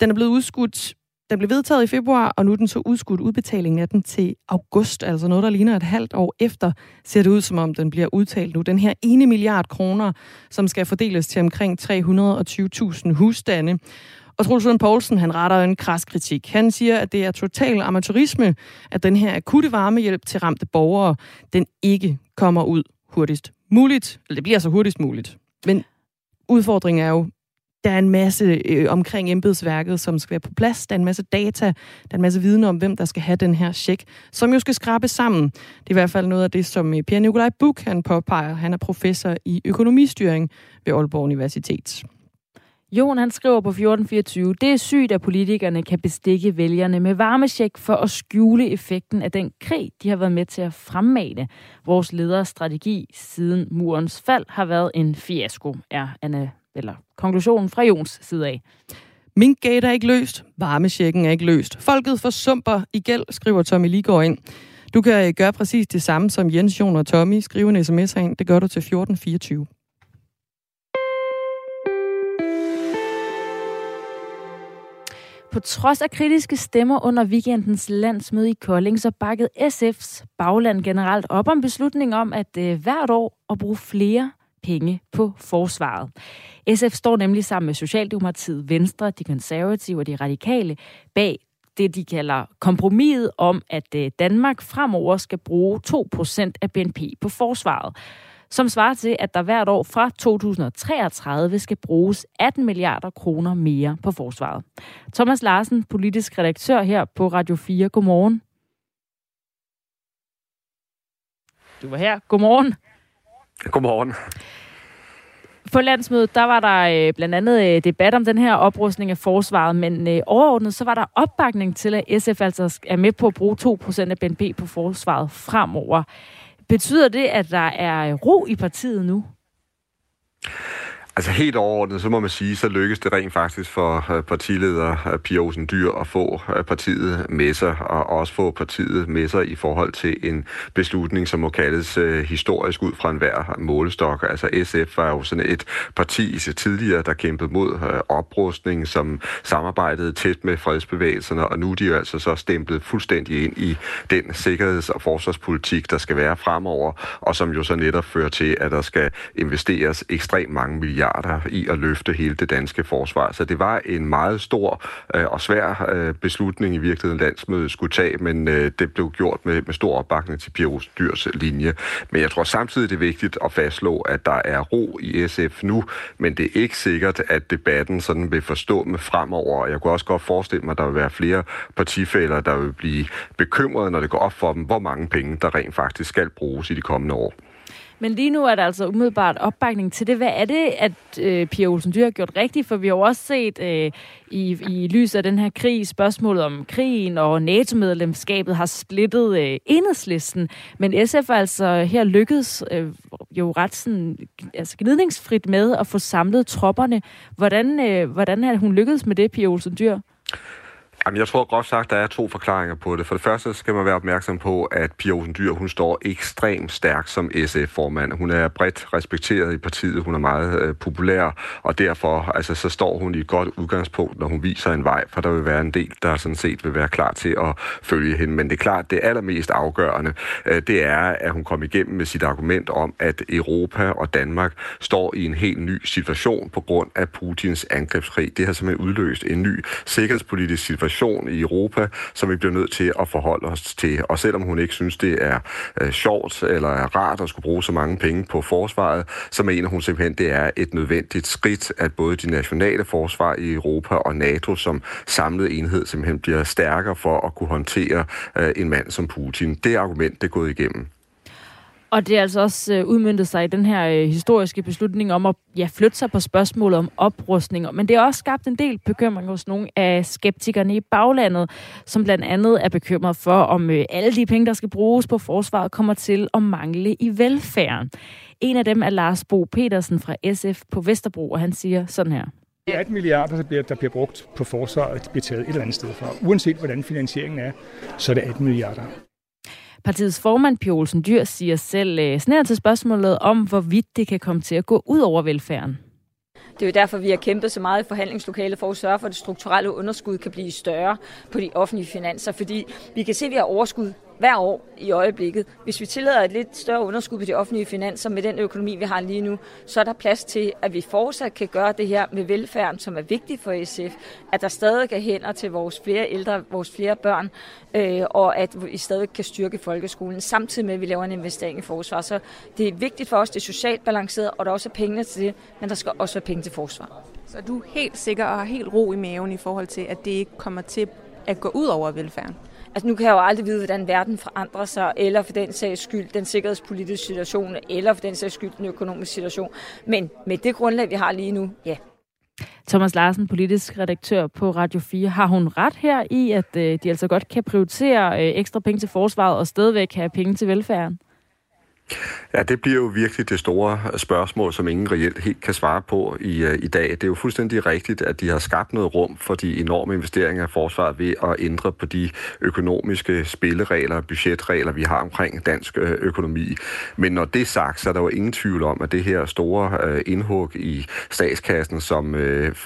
Den er blevet udskudt den blev vedtaget i februar, og nu er den så udskudt udbetalingen af den til august, altså noget, der ligner et halvt år efter, ser det ud som om den bliver udtalt nu. Den her ene milliard kroner, som skal fordeles til omkring 320.000 husstande. Og Troels Lund Poulsen, han retter en kras kritik. Han siger, at det er total amatørisme, at den her akutte varmehjælp til ramte borgere, den ikke kommer ud hurtigst muligt. Eller det bliver så hurtigst muligt. Men udfordringen er jo, Der er en masse øh, omkring embedsværket, som skal være på plads. Der er en masse data, der er en masse viden om, hvem der skal have den her check, som jo skal skrabes sammen. Det er i hvert fald noget af det, som øh, Pierre Nikolaj Buk han påpeger. Han er professor i økonomistyring ved Aalborg Universitet. Jon han skriver på 1424, det er sygt, at politikerne kan bestikke vælgerne med varmesjek for at skjule effekten af den krig, de har været med til at fremmane. Vores leders strategi siden murens fald har været en fiasko, er Anna, eller konklusionen fra Jons side af. Minkgate er ikke løst, varmesjekken er ikke løst. Folket forsumper i gæld, skriver Tommy Ligård ind. Du kan øh, gøre præcis det samme som Jens, Jon og Tommy. Skriv en sms ind. Det gør du til 1424. På trods af kritiske stemmer under weekendens landsmøde i Kolding, så bakkede SF's bagland generelt op om beslutningen om, at øh, hvert år at bruge flere penge på forsvaret. SF står nemlig sammen med Socialdemokratiet, Venstre, de konservative og de radikale bag det, de kalder kompromiset om, at øh, Danmark fremover skal bruge 2% af BNP på forsvaret som svarer til, at der hvert år fra 2033 skal bruges 18 milliarder kroner mere på forsvaret. Thomas Larsen, politisk redaktør her på Radio 4. Godmorgen. Du var her. Godmorgen. Godmorgen. På landsmødet, der var der øh, blandt andet øh, debat om den her oprustning af forsvaret, men øh, overordnet så var der opbakning til, at SF altså er med på at bruge 2% af BNP på forsvaret fremover. Betyder det, at der er ro i partiet nu? Altså helt overordnet, så må man sige, så lykkes det rent faktisk for øh, partileder øh, Pia Olsen Dyr at få øh, partiet med sig, og også få partiet med sig i forhold til en beslutning, som må kaldes historisk ud fra enhver målestok. Altså SF var jo sådan et parti tidligere, der kæmpede mod oprustning, som samarbejdede tæt med fredsbevægelserne, og nu er de jo altså så stemplet fuldstændig ind i den sikkerheds- og forsvarspolitik, der skal være fremover, og som jo så netop fører til, at der skal investeres ekstremt mange milliarder milliarder i at løfte hele det danske forsvar. Så det var en meget stor øh, og svær øh, beslutning i virkeligheden, landsmødet skulle tage, men øh, det blev gjort med, med stor opbakning til Pia Dyrs linje. Men jeg tror samtidig, det er vigtigt at fastslå, at der er ro i SF nu, men det er ikke sikkert, at debatten sådan vil forstå med fremover. Jeg kunne også godt forestille mig, at der vil være flere partifælder, der vil blive bekymrede, når det går op for dem, hvor mange penge, der rent faktisk skal bruges i de kommende år. Men lige nu er der altså umiddelbart opbakning til det. Hvad er det, at øh, Pia Olsen Dyr har gjort rigtigt? For vi har jo også set øh, i, i lyset af den her krig, spørgsmålet om krigen og NATO-medlemskabet har splittet øh, enhedslisten. Men SF er altså her lykkedes øh, jo ret sådan, altså gnidningsfrit med at få samlet tropperne. Hvordan, øh, hvordan har hun lykkedes med det, Pia Olsen Dyr? Jamen, jeg tror godt sagt, der er to forklaringer på det. For det første skal man være opmærksom på, at Pia Olsen Dyr, hun står ekstremt stærk som SF-formand. Hun er bredt respekteret i partiet, hun er meget øh, populær, og derfor altså, så står hun i et godt udgangspunkt, når hun viser en vej, for der vil være en del, der sådan set vil være klar til at følge hende. Men det er klart, det allermest afgørende, øh, det er, at hun kom igennem med sit argument om, at Europa og Danmark står i en helt ny situation på grund af Putins angrebskrig. Det har simpelthen udløst en ny sikkerhedspolitisk situation situation i Europa, som vi bliver nødt til at forholde os til. Og selvom hun ikke synes, det er øh, sjovt eller er rart at skulle bruge så mange penge på forsvaret, så mener hun simpelthen, det er et nødvendigt skridt, at både de nationale forsvar i Europa og NATO som samlet enhed simpelthen bliver stærkere for at kunne håndtere øh, en mand som Putin. Det argument, det er gået igennem. Og det er altså også øh, udmyndtet sig i den her øh, historiske beslutning om at ja, flytte sig på spørgsmålet om oprustning. Men det har også skabt en del bekymring hos nogle af skeptikerne i baglandet, som blandt andet er bekymret for, om øh, alle de penge, der skal bruges på forsvaret, kommer til at mangle i velfærden. En af dem er Lars Bo Petersen fra SF på Vesterbro, og han siger sådan her. 18 milliarder, der bliver, der bliver brugt på forsvaret, bliver taget et eller andet sted fra. Uanset hvordan finansieringen er, så er det 18 milliarder. Partiets formand, Pia Olsen Dyr, siger selv øh, snær til spørgsmålet om, hvorvidt det kan komme til at gå ud over velfærden. Det er jo derfor, vi har kæmpet så meget i forhandlingslokalet for at sørge for, at det strukturelle underskud kan blive større på de offentlige finanser, fordi vi kan se, at vi har overskud hver år i øjeblikket. Hvis vi tillader et lidt større underskud på de offentlige finanser med den økonomi, vi har lige nu, så er der plads til, at vi fortsat kan gøre det her med velfærden, som er vigtigt for SF, at der stadig er hænder til vores flere ældre, vores flere børn, øh, og at vi stadig kan styrke folkeskolen, samtidig med, at vi laver en investering i forsvar. Så det er vigtigt for os, det er socialt balanceret, og der også er penge til det, men der skal også være penge til forsvar. Så du er helt sikker og har helt ro i maven i forhold til, at det ikke kommer til at gå ud over velfærden? Altså nu kan jeg jo aldrig vide, hvordan verden forandrer sig, eller for den sags skyld den sikkerhedspolitiske situation, eller for den sags skyld den økonomiske situation. Men med det grundlag, vi har lige nu, ja. Thomas Larsen, politisk redaktør på Radio 4. Har hun ret her i, at øh, de altså godt kan prioritere øh, ekstra penge til forsvaret og stadigvæk have penge til velfærden? Ja, det bliver jo virkelig det store spørgsmål, som ingen reelt helt kan svare på i, øh, i dag. Det er jo fuldstændig rigtigt, at de har skabt noget rum for de enorme investeringer i forsvaret ved at ændre på de økonomiske spilleregler og budgetregler, vi har omkring dansk øh, økonomi. Men når det er sagt, så er der jo ingen tvivl om, at det her store øh, indhug i statskassen, som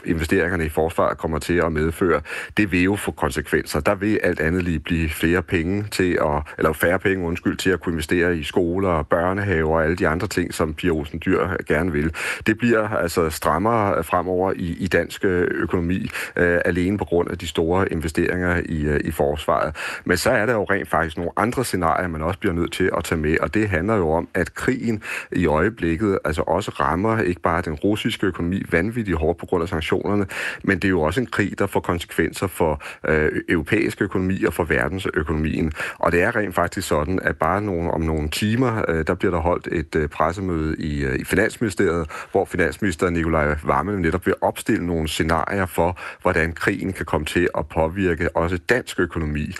investeringerne i forsvaret kommer til at medføre, det vil jo få konsekvenser. Der vil alt andet lige blive flere penge til at, eller færre penge, undskyld, til at kunne investere i skoler, børnehaver og alle de andre ting, som Pia Olsen Dyr gerne vil. Det bliver altså strammere fremover i, i dansk øh, økonomi, øh, alene på grund af de store investeringer i, øh, i forsvaret. Men så er der jo rent faktisk nogle andre scenarier, man også bliver nødt til at tage med, og det handler jo om, at krigen i øjeblikket altså også rammer ikke bare den russiske økonomi vanvittigt hårdt på grund af sanktionerne, men det er jo også en krig, der får konsekvenser for øh, europæisk økonomi og for verdensøkonomien. Og det er rent faktisk sådan, at bare nogle, om nogle timer, øh, Øh, der bliver der holdt et øh, pressemøde i, øh, i Finansministeriet, hvor finansminister Nikolaj Vammen netop vil opstille nogle scenarier for, hvordan krigen kan komme til at påvirke også dansk økonomi.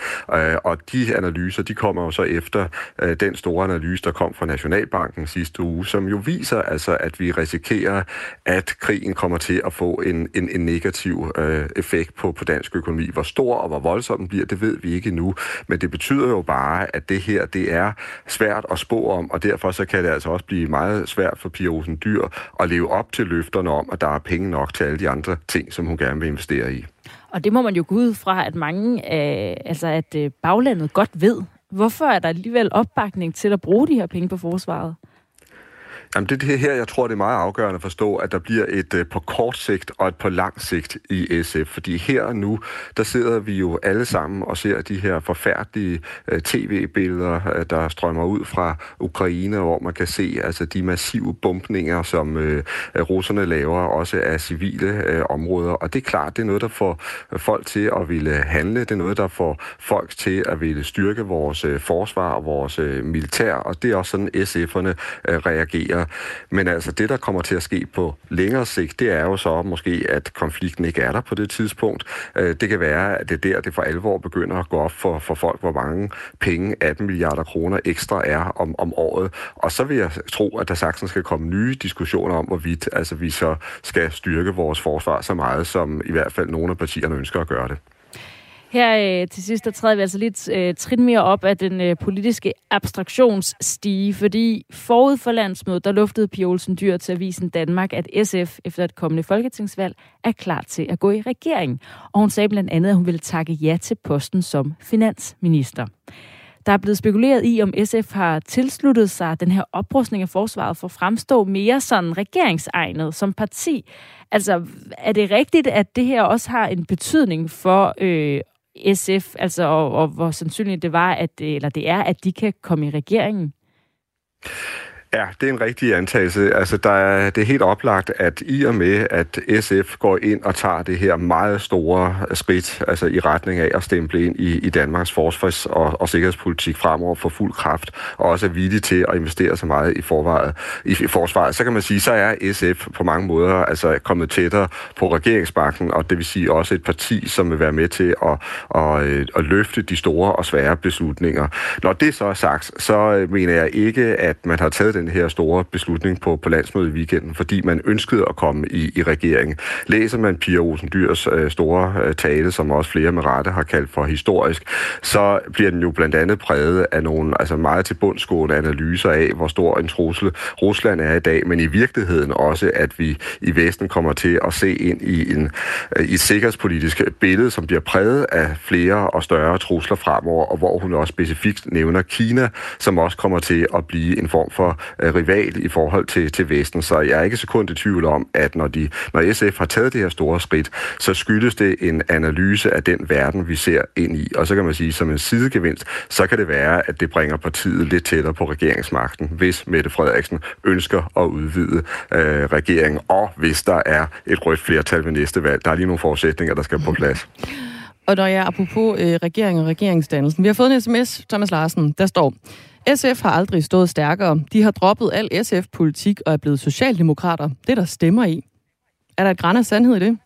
Og de analyser, de kommer jo så efter den store analyse, der kom fra Nationalbanken sidste uge, som jo viser altså, at vi risikerer, at krigen kommer til at få en, en, en negativ øh, effekt på, på dansk økonomi. Hvor stor og hvor voldsom den bliver, det ved vi ikke endnu. Men det betyder jo bare, at det her, det er svært at spå om, og derfor så kan det altså også blive meget svært for Pia Olsen Dyr at leve op til løfterne om, at der er penge nok til alle de andre ting, som hun gerne vil investere i. Og det må man jo gå ud fra, at mange, øh, altså at øh, baglandet godt ved. Hvorfor er der alligevel opbakning til at bruge de her penge på forsvaret? Jamen det er det her, jeg tror, det er meget afgørende at forstå, at der bliver et øh, på kort sigt og et på lang sigt i SF. Fordi her og nu, der sidder vi jo alle sammen og ser de her forfærdelige øh, tv-billeder, øh, der strømmer ud fra Ukraine, hvor man kan se altså de massive bumpninger, som russerne laver, også af civile områder. Og det er klart, det er noget, der får folk til at ville handle. Det er noget, der får folk til at ville styrke vores forsvar og vores militær. Og det er også sådan, SF'erne reagerer videre. Men altså det, der kommer til at ske på længere sigt, det er jo så måske, at konflikten ikke er der på det tidspunkt. Øh, det kan være, at det er der, det for alvor begynder at gå op for, for folk, hvor mange penge 18 milliarder kroner ekstra er om, om året. Og så vil jeg tro, at der sagtens skal komme nye diskussioner om, hvorvidt altså, vi så skal styrke vores forsvar så meget, som i hvert fald nogle af partierne ønsker at gøre det. Her øh, til sidst, der træder vi altså lidt øh, trin mere op af den øh, politiske abstraktionsstige, fordi forud for landsmødet, der luftede Pia Olsen Dyr til Avisen Danmark, at SF efter et kommende folketingsvalg er klar til at gå i regering. Og hun sagde blandt andet, at hun ville takke ja til posten som finansminister. Der er blevet spekuleret i, om SF har tilsluttet sig den her oprustning af forsvaret for at fremstå mere sådan regeringsegnet som parti. Altså, er det rigtigt, at det her også har en betydning for øh, SF, altså, og, og hvor sandsynligt det var, at, øh, eller det er, at de kan komme i regeringen? Ja, det er en rigtig antagelse. Altså, der er, det er helt oplagt, at i og med, at SF går ind og tager det her meget store skridt altså i retning af at stemple ind i, i Danmarks forsvars- og, og sikkerhedspolitik fremover for fuld kraft, og også er villige til at investere så meget i, forvaret, i, i forsvaret, så kan man sige, så er SF på mange måder altså kommet tættere på regeringsbanken, og det vil sige også et parti, som vil være med til at, at, at, at løfte de store og svære beslutninger. Når det så er sagt, så øh, mener jeg ikke, at man har taget den her store beslutning på, på landsmødet i weekenden, fordi man ønskede at komme i, i regeringen. Læser man Pia Olsen Dyrs øh, store øh, tale, som også flere med rette har kaldt for historisk, så bliver den jo blandt andet præget af nogle altså meget tilbundsgående analyser af, hvor stor en trussel Rusland er i dag, men i virkeligheden også, at vi i Vesten kommer til at se ind i, en, øh, i et sikkerhedspolitisk billede, som bliver præget af flere og større trusler fremover, og hvor hun også specifikt nævner Kina, som også kommer til at blive en form for øh, Øh, rival i forhold til, til Vesten. Så jeg er ikke sekund i tvivl om, at når, de, når SF har taget det her store skridt, så skyldes det en analyse af den verden, vi ser ind i. Og så kan man sige, som en sidegevinst, så kan det være, at det bringer partiet lidt tættere på regeringsmagten, hvis Mette Frederiksen ønsker at udvide øh, regeringen, og hvis der er et rødt flertal ved næste valg. Der er lige nogle forudsætninger, der skal på plads. Og når jeg er apropos øh, regeringen og regeringsdannelsen. Vi har fået en sms, Thomas Larsen, der står, SF har aldrig stået stærkere. De har droppet al SF-politik og er blevet socialdemokrater. Det der stemmer i. Er der et græn af sandhed i det?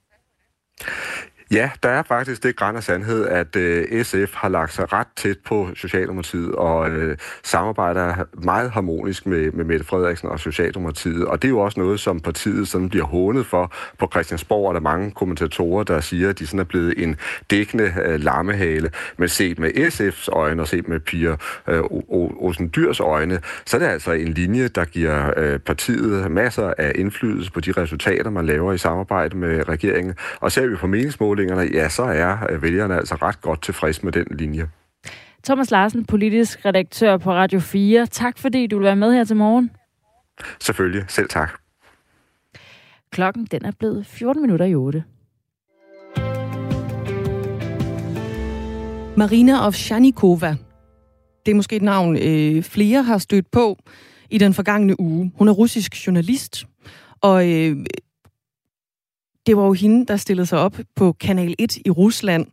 Ja, der er faktisk det græn af sandhed, at øh, SF har lagt sig ret tæt på Socialdemokratiet og øh, samarbejder meget harmonisk med, med Mette Frederiksen og Socialdemokratiet. Og det er jo også noget, som partiet sådan bliver hånet for på Christiansborg. og der mange kommentatorer, der siger, at de sådan er blevet en dækkende øh, lammehale. Men set med SF's øjne og set med Pia øh, Olsen Dyrs øjne, så er det altså en linje, der giver øh, partiet masser af indflydelse på de resultater, man laver i samarbejde med regeringen. Og ser vi på meningsmål målingerne, ja, så er øh, vælgerne altså ret godt tilfreds med den linje. Thomas Larsen, politisk redaktør på Radio 4. Tak fordi du vil være med her til morgen. Selvfølgelig. Selv tak. Klokken den er blevet 14 minutter i 8. Marina Ovsjanikova. Det er måske et navn, øh, flere har stødt på i den forgangne uge. Hun er russisk journalist, og øh, det var jo hende, der stillede sig op på Kanal 1 i Rusland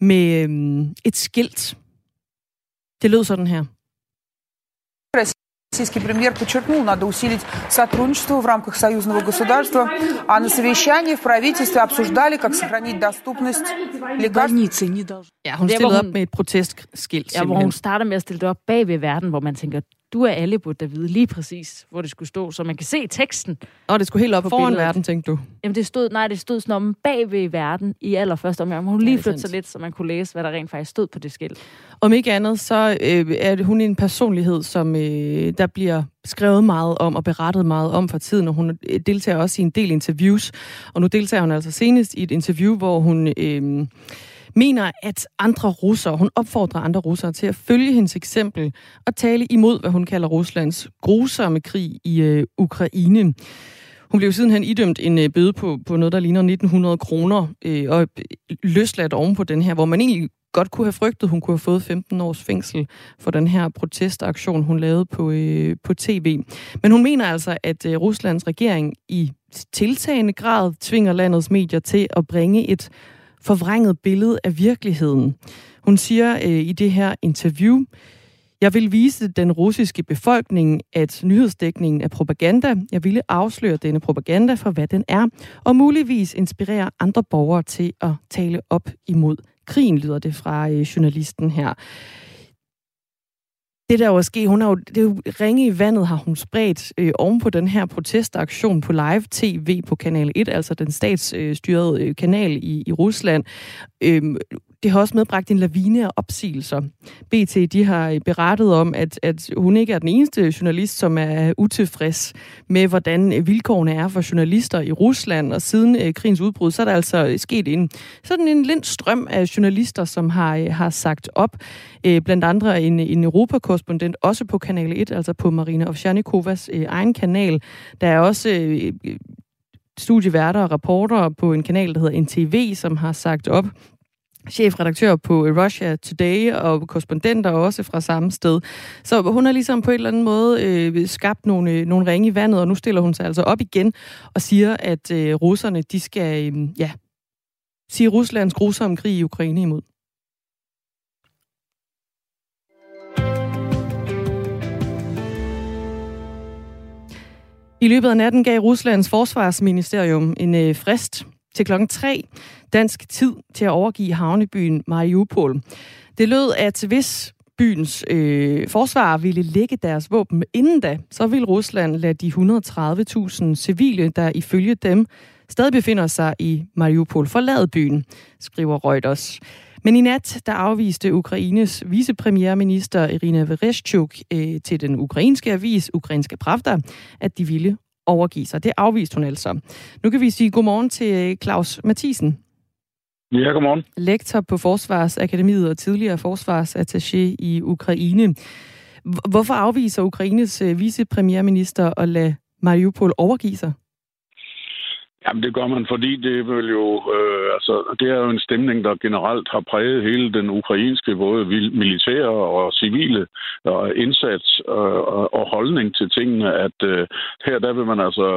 med øhm, et skilt. Det lød sådan her. Российский премьер подчеркнул, надо усилить сотрудничество в рамках союзного государства, а на совещании в правительстве обсуждали, как сохранить доступность лекарств. Ja, hun stillede op med et protestskilt. Ja, hvor hun starter med at stille det op bag ved verden, hvor man tænker, du er alle burde da vide lige præcis, hvor det skulle stå, så man kan se teksten. Og det skulle helt op foran billedet. verden, tænkte du? Jamen det stod, nej, det stod sådan om bag ved verden i allerførste omgang. Hun lige flyttede sig lidt, så man kunne læse, hvad der rent faktisk stod på det skilt. Om ikke andet, så øh, er hun en personlighed, som øh, der bliver skrevet meget om og berettet meget om for tiden, og hun øh, deltager også i en del interviews. Og nu deltager hun altså senest i et interview, hvor hun... Øh, mener, at andre russere, hun opfordrer andre russere til at følge hendes eksempel og tale imod, hvad hun kalder Ruslands grusomme krig i øh, Ukraine. Hun blev sidenhen idømt en øh, bøde på, på noget, der ligner 1900 kroner, øh, og øh, løsladt oven på den her, hvor man egentlig godt kunne have frygtet, hun kunne have fået 15 års fængsel for den her protestaktion, hun lavede på, øh, på tv. Men hun mener altså, at øh, Ruslands regering i tiltagende grad tvinger landets medier til at bringe et forvrænget billede af virkeligheden. Hun siger øh, i det her interview, jeg vil vise den russiske befolkning, at nyhedsdækningen er propaganda. Jeg ville afsløre denne propaganda for, hvad den er, og muligvis inspirere andre borgere til at tale op imod krigen, lyder det fra øh, journalisten her det der jo er sket, hun har jo, det er jo ringe i vandet har hun spredt øh, oven på den her protestaktion på live tv på Kanal 1, altså den statsstyrede øh, kanal i, i Rusland. Øh, det har også medbragt en lavine af opsigelser. BT de har berettet om, at, at hun ikke er den eneste journalist, som er utilfreds med, hvordan vilkårene er for journalister i Rusland. Og siden øh, krigens udbrud, så er der altså øh, sket en sådan en lind strøm af journalister, som har, øh, har sagt op. Øh, blandt andre en, en europakorrespondent, også på Kanal 1, altså på Marina Ovsjanikovas øh, egen kanal. Der er også øh, øh studieværter og rapporter på en kanal, der hedder NTV, som har sagt op chefredaktør på Russia Today og korrespondenter også fra samme sted. Så hun har ligesom på en eller anden måde øh, skabt nogle, øh, nogle ringe i vandet, og nu stiller hun sig altså op igen og siger, at øh, russerne, de skal, øh, ja, sige Ruslands grusomme krig i Ukraine imod. I løbet af natten gav Ruslands forsvarsministerium en øh, frist til klokken 3 dansk tid til at overgive havnebyen Mariupol. Det lød, at hvis byens øh, forsvar ville lægge deres våben inden da, så vil Rusland lade de 130.000 civile, der ifølge dem stadig befinder sig i Mariupol, forlade byen, skriver Reuters. Men i nat, der afviste Ukraines vicepremierminister Irina Vereshchuk øh, til den ukrainske avis Ukrainske Pravda, at de ville overgive sig. Det afviste hun altså. Nu kan vi sige godmorgen til Claus Mathisen. Ja, godmorgen. Lektor på Forsvarsakademiet og tidligere forsvarsattaché i Ukraine. Hvorfor afviser Ukraines øh, vicepremierminister at lade Mariupol overgive sig? Jamen, det gør man, fordi det vil jo, øh, altså, det er jo en stemning, der generelt har præget hele den ukrainske, både militære og civile og indsats øh, og holdning til tingene, at øh, her der vil man altså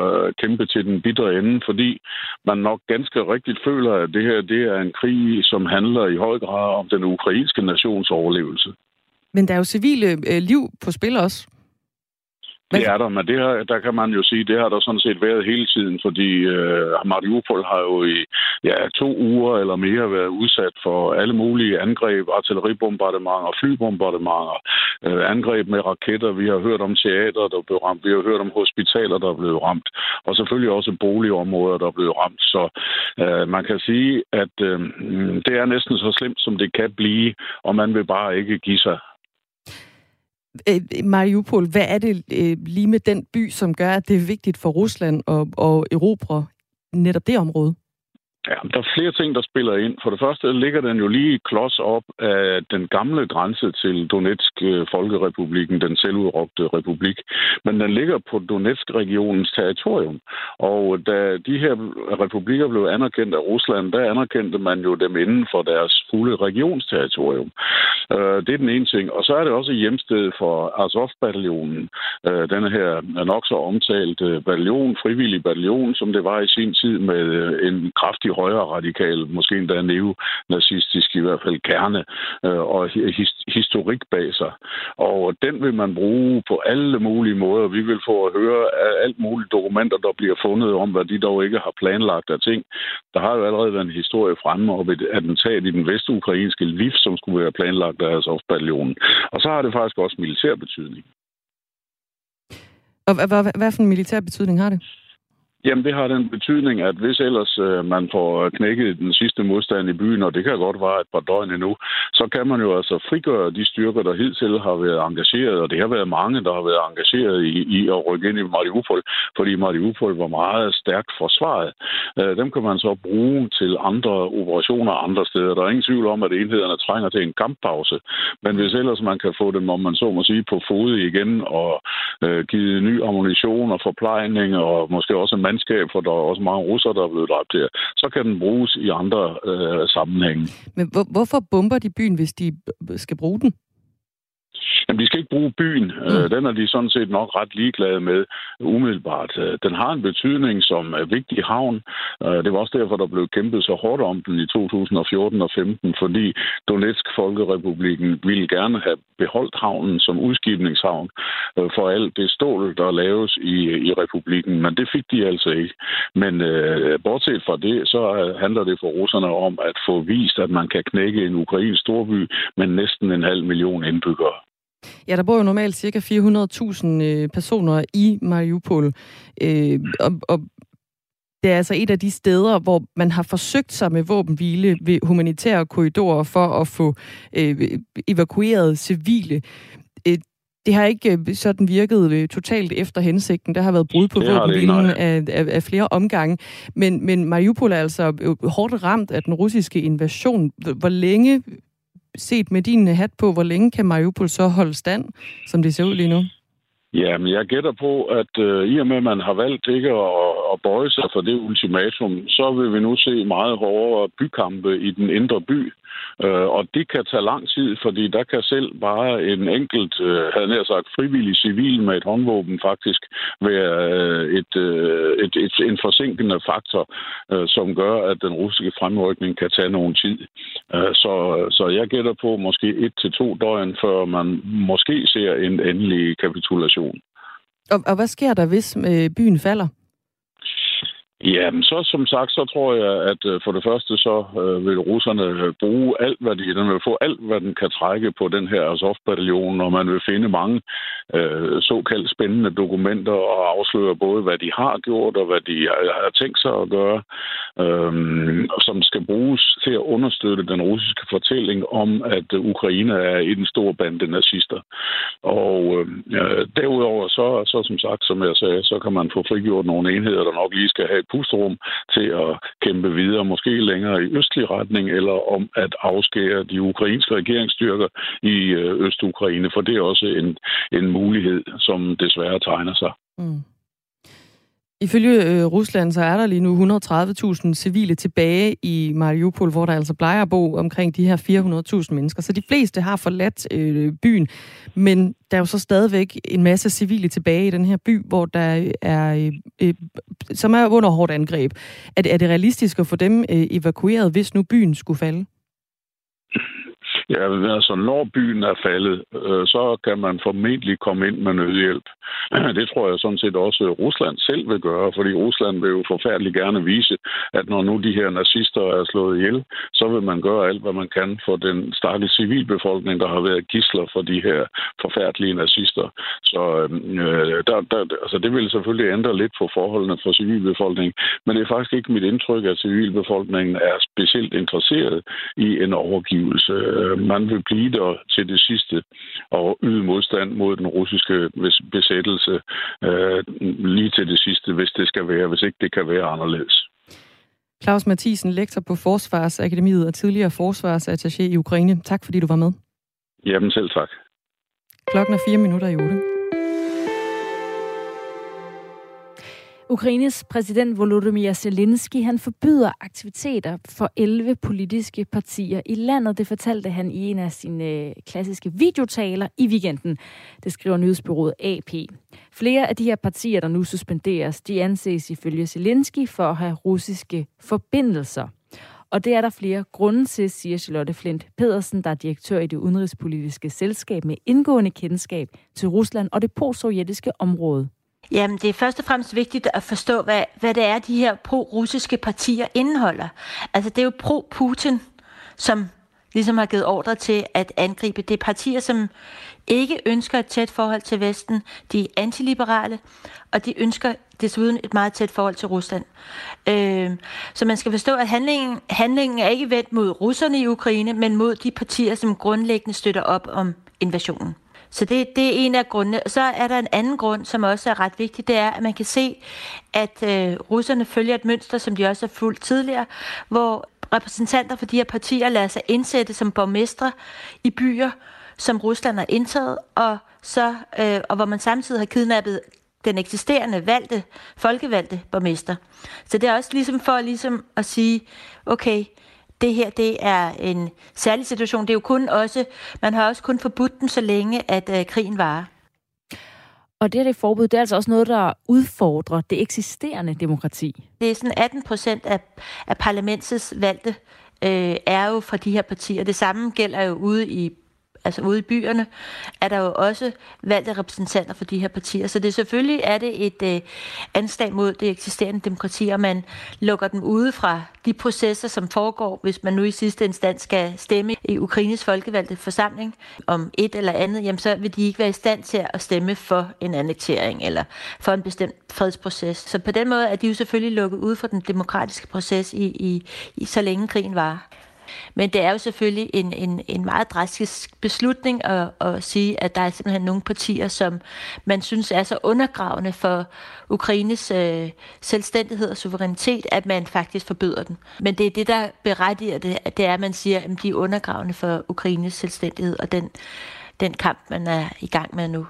kæmpe til den bitre ende, fordi man nok ganske rigtigt føler, at det her det er en krig, som handler i høj grad om den ukrainske nations overlevelse. Men der er jo civile øh, liv på spil også. Det er der, men det her, der kan man jo sige, det har der sådan set været hele tiden, fordi øh, Mariupol har jo i ja, to uger eller mere været udsat for alle mulige angreb, artilleribombardementer, flybombardementer, øh, angreb med raketter. Vi har hørt om teater, der blev ramt. Vi har hørt om hospitaler, der blev ramt. Og selvfølgelig også boligområder, der blev ramt. Så øh, man kan sige, at øh, det er næsten så slemt, som det kan blive, og man vil bare ikke give sig. Øh, Mariupol, hvad er det øh, lige med den by, som gør, at det er vigtigt for Rusland at, at erobre netop det område? Ja, der er flere ting, der spiller ind. For det første ligger den jo lige klods op af den gamle grænse til Donetsk øh, Folkerepubliken, den selvudråbte republik. Men den ligger på Donetsk-regionens territorium. Og da de her republikker blev anerkendt af Rusland, der anerkendte man jo dem inden for deres fulde regionsterritorium. Øh, det er den ene ting. Og så er det også hjemsted for Azov-bataljonen. Øh, den her nok så omtalte bataljon, frivillig bataljon, som det var i sin tid med en kraftig højre radikal, måske endda neonazistisk i hvert fald kerne øh, og historik bag sig. Og den vil man bruge på alle mulige måder. Vi vil få at høre alt mulige dokumenter, der bliver fundet om, hvad de dog ikke har planlagt af ting. Der har jo allerede været en historie fremme om et attentat i den vestukrainske Lviv, som skulle være planlagt af Azov-bataljonen. Og så har det faktisk også militær betydning. Og hvad, hvad, hvad for en militær betydning har det? Jamen, det har den betydning, at hvis ellers øh, man får øh, knækket den sidste modstand i byen, og det kan godt være et par døgn endnu, så kan man jo altså frigøre de styrker, der hidtil har været engageret, og det har været mange, der har været engageret i, i at rykke ind i Mariupol, fordi Mariupol var meget stærkt forsvaret. Øh, dem kan man så bruge til andre operationer andre steder. Der er ingen tvivl om, at enhederne trænger til en kamppause, men hvis ellers man kan få dem, om man så må sige, på fod igen og øh, give ny ammunition og forplejning og måske også mand landskab, for der er også mange russere, der er blevet dræbt her, så kan den bruges i andre øh, sammenhænge. Men hvor, hvorfor bomber de byen, hvis de skal bruge den? Jamen, de skal ikke bruge byen. Øh, mm. Den er de sådan set nok ret ligeglade med umiddelbart. Øh, den har en betydning som er vigtig havn. Øh, det var også derfor, der blev kæmpet så hårdt om den i 2014 og 15, fordi Donetsk Folkerepubliken ville gerne have beholdt havnen som udskibningshavn for alt det stål, der laves i, i republikken. Men det fik de altså ikke. Men øh, bortset fra det, så handler det for russerne om at få vist, at man kan knække en ukrainsk storby med næsten en halv million indbyggere. Ja, der bor jo normalt cirka 400.000 øh, personer i Mariupol, øh, og, og det er altså et af de steder, hvor man har forsøgt sig med våbenhvile ved humanitære korridorer for at få øh, evakueret civile. Øh, det har ikke øh, sådan virket totalt efter hensigten. Der har været brud på våbenhvilen af, af, af flere omgange. Men, men Mariupol er altså hårdt ramt af den russiske invasion. Hvor længe set med din øh, hat på, hvor længe kan Mariupol så holde stand, som det ser ud lige nu? Ja, men jeg gætter på, at øh, i og med, at man har valgt ikke at, at bøje sig for det ultimatum, så vil vi nu se meget hårdere bykampe i den indre by. Øh, og det kan tage lang tid, fordi der kan selv bare en enkelt, øh, havde nær sagt, frivillig civil med et håndvåben faktisk være øh, et, øh, et, et, en forsinkende faktor, øh, som gør, at den russiske fremrykning kan tage nogen tid. Øh, så, så jeg gætter på måske et til to døgn, før man måske ser en endelig kapitulation. Og, og hvad sker der, hvis øh, byen falder? Jamen, så som sagt, så tror jeg, at øh, for det første, så øh, vil russerne øh, bruge alt, hvad de, den vil få alt, hvad den kan trække på den her Azov-bataljon, og man vil finde mange øh, såkaldt spændende dokumenter og afsløre både, hvad de har gjort og hvad de øh, har tænkt sig at gøre, øh, som skal bruges til at understøtte den russiske fortælling om, at Ukraine er i den bande nazister. Og øhm, øh, derudover, så, så som sagt, som jeg sagde, så kan man få frigjort nogle enheder, der nok lige skal have pusterum til at kæmpe videre, måske længere i østlig retning, eller om at afskære de ukrainske regeringsstyrker i øh, Øst-Ukraine, for det er også en, en mulighed, som desværre tegner sig. Mm. Ifølge øh, Rusland, så er der lige nu 130.000 civile tilbage i Mariupol, hvor der altså plejer at bo omkring de her 400.000 mennesker. Så de fleste har forladt øh, byen, men der er jo så stadigvæk en masse civile tilbage i den her by, hvor der øh, er, øh, øh, som er under hårdt angreb. Er det, er det realistisk at få dem øh, evakueret, hvis nu byen skulle falde? Ja, altså når byen er faldet, øh, så kan man formentlig komme ind med nødhjælp. Det tror jeg sådan set også øh, Rusland selv vil gøre, fordi Rusland vil jo forfærdeligt gerne vise, at når nu de her nazister er slået ihjel, så vil man gøre alt, hvad man kan for den stakkels civilbefolkning, der har været gisler for de her forfærdelige nazister. Så øh, øh, der, der, altså det vil selvfølgelig ændre lidt på forholdene for civilbefolkningen, men det er faktisk ikke mit indtryk, at civilbefolkningen er specielt interesseret i en overgivelse øh, man vil blive der til det sidste og yde modstand mod den russiske besættelse øh, lige til det sidste, hvis det skal være, hvis ikke det kan være anderledes. Claus Mathisen, lektor på Forsvarsakademiet og tidligere forsvarsattaché i Ukraine. Tak fordi du var med. Jamen selv tak. Klokken er fire minutter i otte. Ukraines præsident Volodymyr Zelensky han forbyder aktiviteter for 11 politiske partier i landet. Det fortalte han i en af sine øh, klassiske videotaler i weekenden. Det skriver nyhedsbyrået AP. Flere af de her partier, der nu suspenderes, de anses ifølge Zelensky for at have russiske forbindelser. Og det er der flere grunde til, siger Charlotte Flint Pedersen, der er direktør i det udenrigspolitiske selskab med indgående kendskab til Rusland og det postsovjetiske område. Jamen, det er først og fremmest vigtigt at forstå, hvad, hvad det er, de her pro-russiske partier indeholder. Altså, det er jo pro-Putin, som ligesom har givet ordre til at angribe. Det er partier, som ikke ønsker et tæt forhold til Vesten. De er antiliberale, og de ønsker desuden et meget tæt forhold til Rusland. Øh, så man skal forstå, at handlingen, handlingen er ikke vendt mod russerne i Ukraine, men mod de partier, som grundlæggende støtter op om invasionen. Så det, det er en af grundene. Så er der en anden grund, som også er ret vigtig, det er, at man kan se, at øh, russerne følger et mønster, som de også har fulgt tidligere, hvor repræsentanter for de her partier lader sig indsætte som borgmestre i byer, som Rusland har indtaget, og, så, øh, og hvor man samtidig har kidnappet den eksisterende valgte, folkevalgte borgmester. Så det er også ligesom for ligesom at sige, okay, det her det er en særlig situation. Det er jo kun også, man har også kun forbudt den så længe, at øh, krigen varer. Og det her det forbud, det er altså også noget, der udfordrer det eksisterende demokrati. Det er sådan 18 procent af, af parlamentets valgte øh, er jo fra de her partier. Det samme gælder jo ude i altså ude i byerne, er der jo også valgte repræsentanter for de her partier. Så det selvfølgelig er det et øh, anslag mod det eksisterende demokrati, og man lukker dem ude fra de processer, som foregår, hvis man nu i sidste instans skal stemme i Ukraines folkevalgte forsamling om et eller andet, jamen så vil de ikke være i stand til at stemme for en annektering eller for en bestemt fredsproces. Så på den måde er de jo selvfølgelig lukket ude fra den demokratiske proces i, i, i så længe krigen var. Men det er jo selvfølgelig en, en, en meget drastisk beslutning at, at sige, at der er simpelthen nogle partier, som man synes er så undergravende for Ukraines øh, selvstændighed og suverænitet, at man faktisk forbyder den. Men det er det, der berettiger det, det er, at man siger, at de er undergravende for Ukraines selvstændighed og den, den kamp, man er i gang med nu.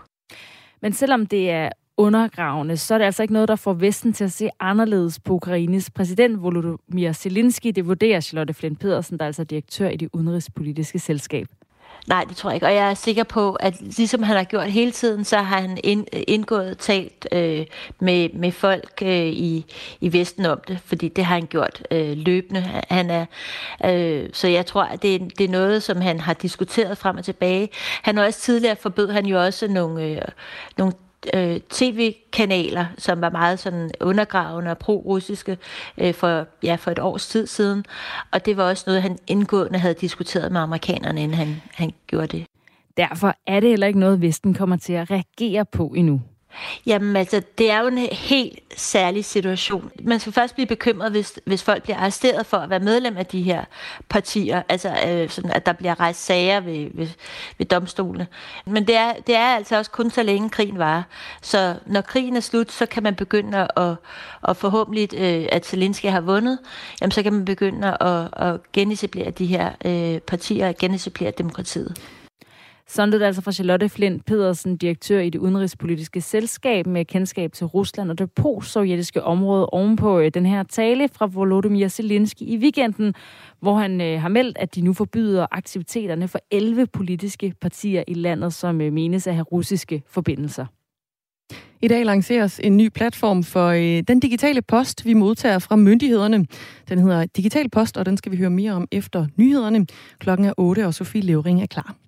Men selvom det er undergravende, så er det altså ikke noget, der får Vesten til at se anderledes på Ukraines præsident Volodymyr Zelensky. Det vurderer Charlotte Flint Pedersen, der altså er altså direktør i det udenrigspolitiske selskab. Nej, det tror jeg ikke. Og jeg er sikker på, at ligesom han har gjort hele tiden, så har han indgået talt øh, med, med folk øh, i, i Vesten om det, fordi det har han gjort øh, løbende. Han er, øh, så jeg tror, at det, det er noget, som han har diskuteret frem og tilbage. Han har også tidligere forbød han jo også nogle, øh, nogle øh, tv-kanaler, som var meget sådan undergravende og pro-russiske øh, for, ja, for et års tid siden. Og det var også noget, han indgående havde diskuteret med amerikanerne, inden han, han gjorde det. Derfor er det heller ikke noget, Vesten kommer til at reagere på endnu. Jamen altså, det er jo en helt særlig situation. Man skal først blive bekymret, hvis, hvis folk bliver arresteret for at være medlem af de her partier. Altså, øh, sådan, at der bliver rejst sager ved, ved, ved domstolene. Men det er, det er altså også kun så længe krigen varer. Så når krigen er slut, så kan man begynde at, og forhåbentlig, øh, at Zelensky har vundet, jamen så kan man begynde at, at genetablere de her øh, partier, og genetablere demokratiet. Sådan lød det altså fra Charlotte Flint Pedersen, direktør i det udenrigspolitiske selskab med kendskab til Rusland og det postsovjetiske område ovenpå øh, den her tale fra Volodymyr Zelensky i weekenden, hvor han øh, har meldt, at de nu forbyder aktiviteterne for 11 politiske partier i landet, som øh, menes at have russiske forbindelser. I dag lanceres en ny platform for øh, den digitale post, vi modtager fra myndighederne. Den hedder Digital Post, og den skal vi høre mere om efter nyhederne. Klokken er 8, og Sofie Levering er klar.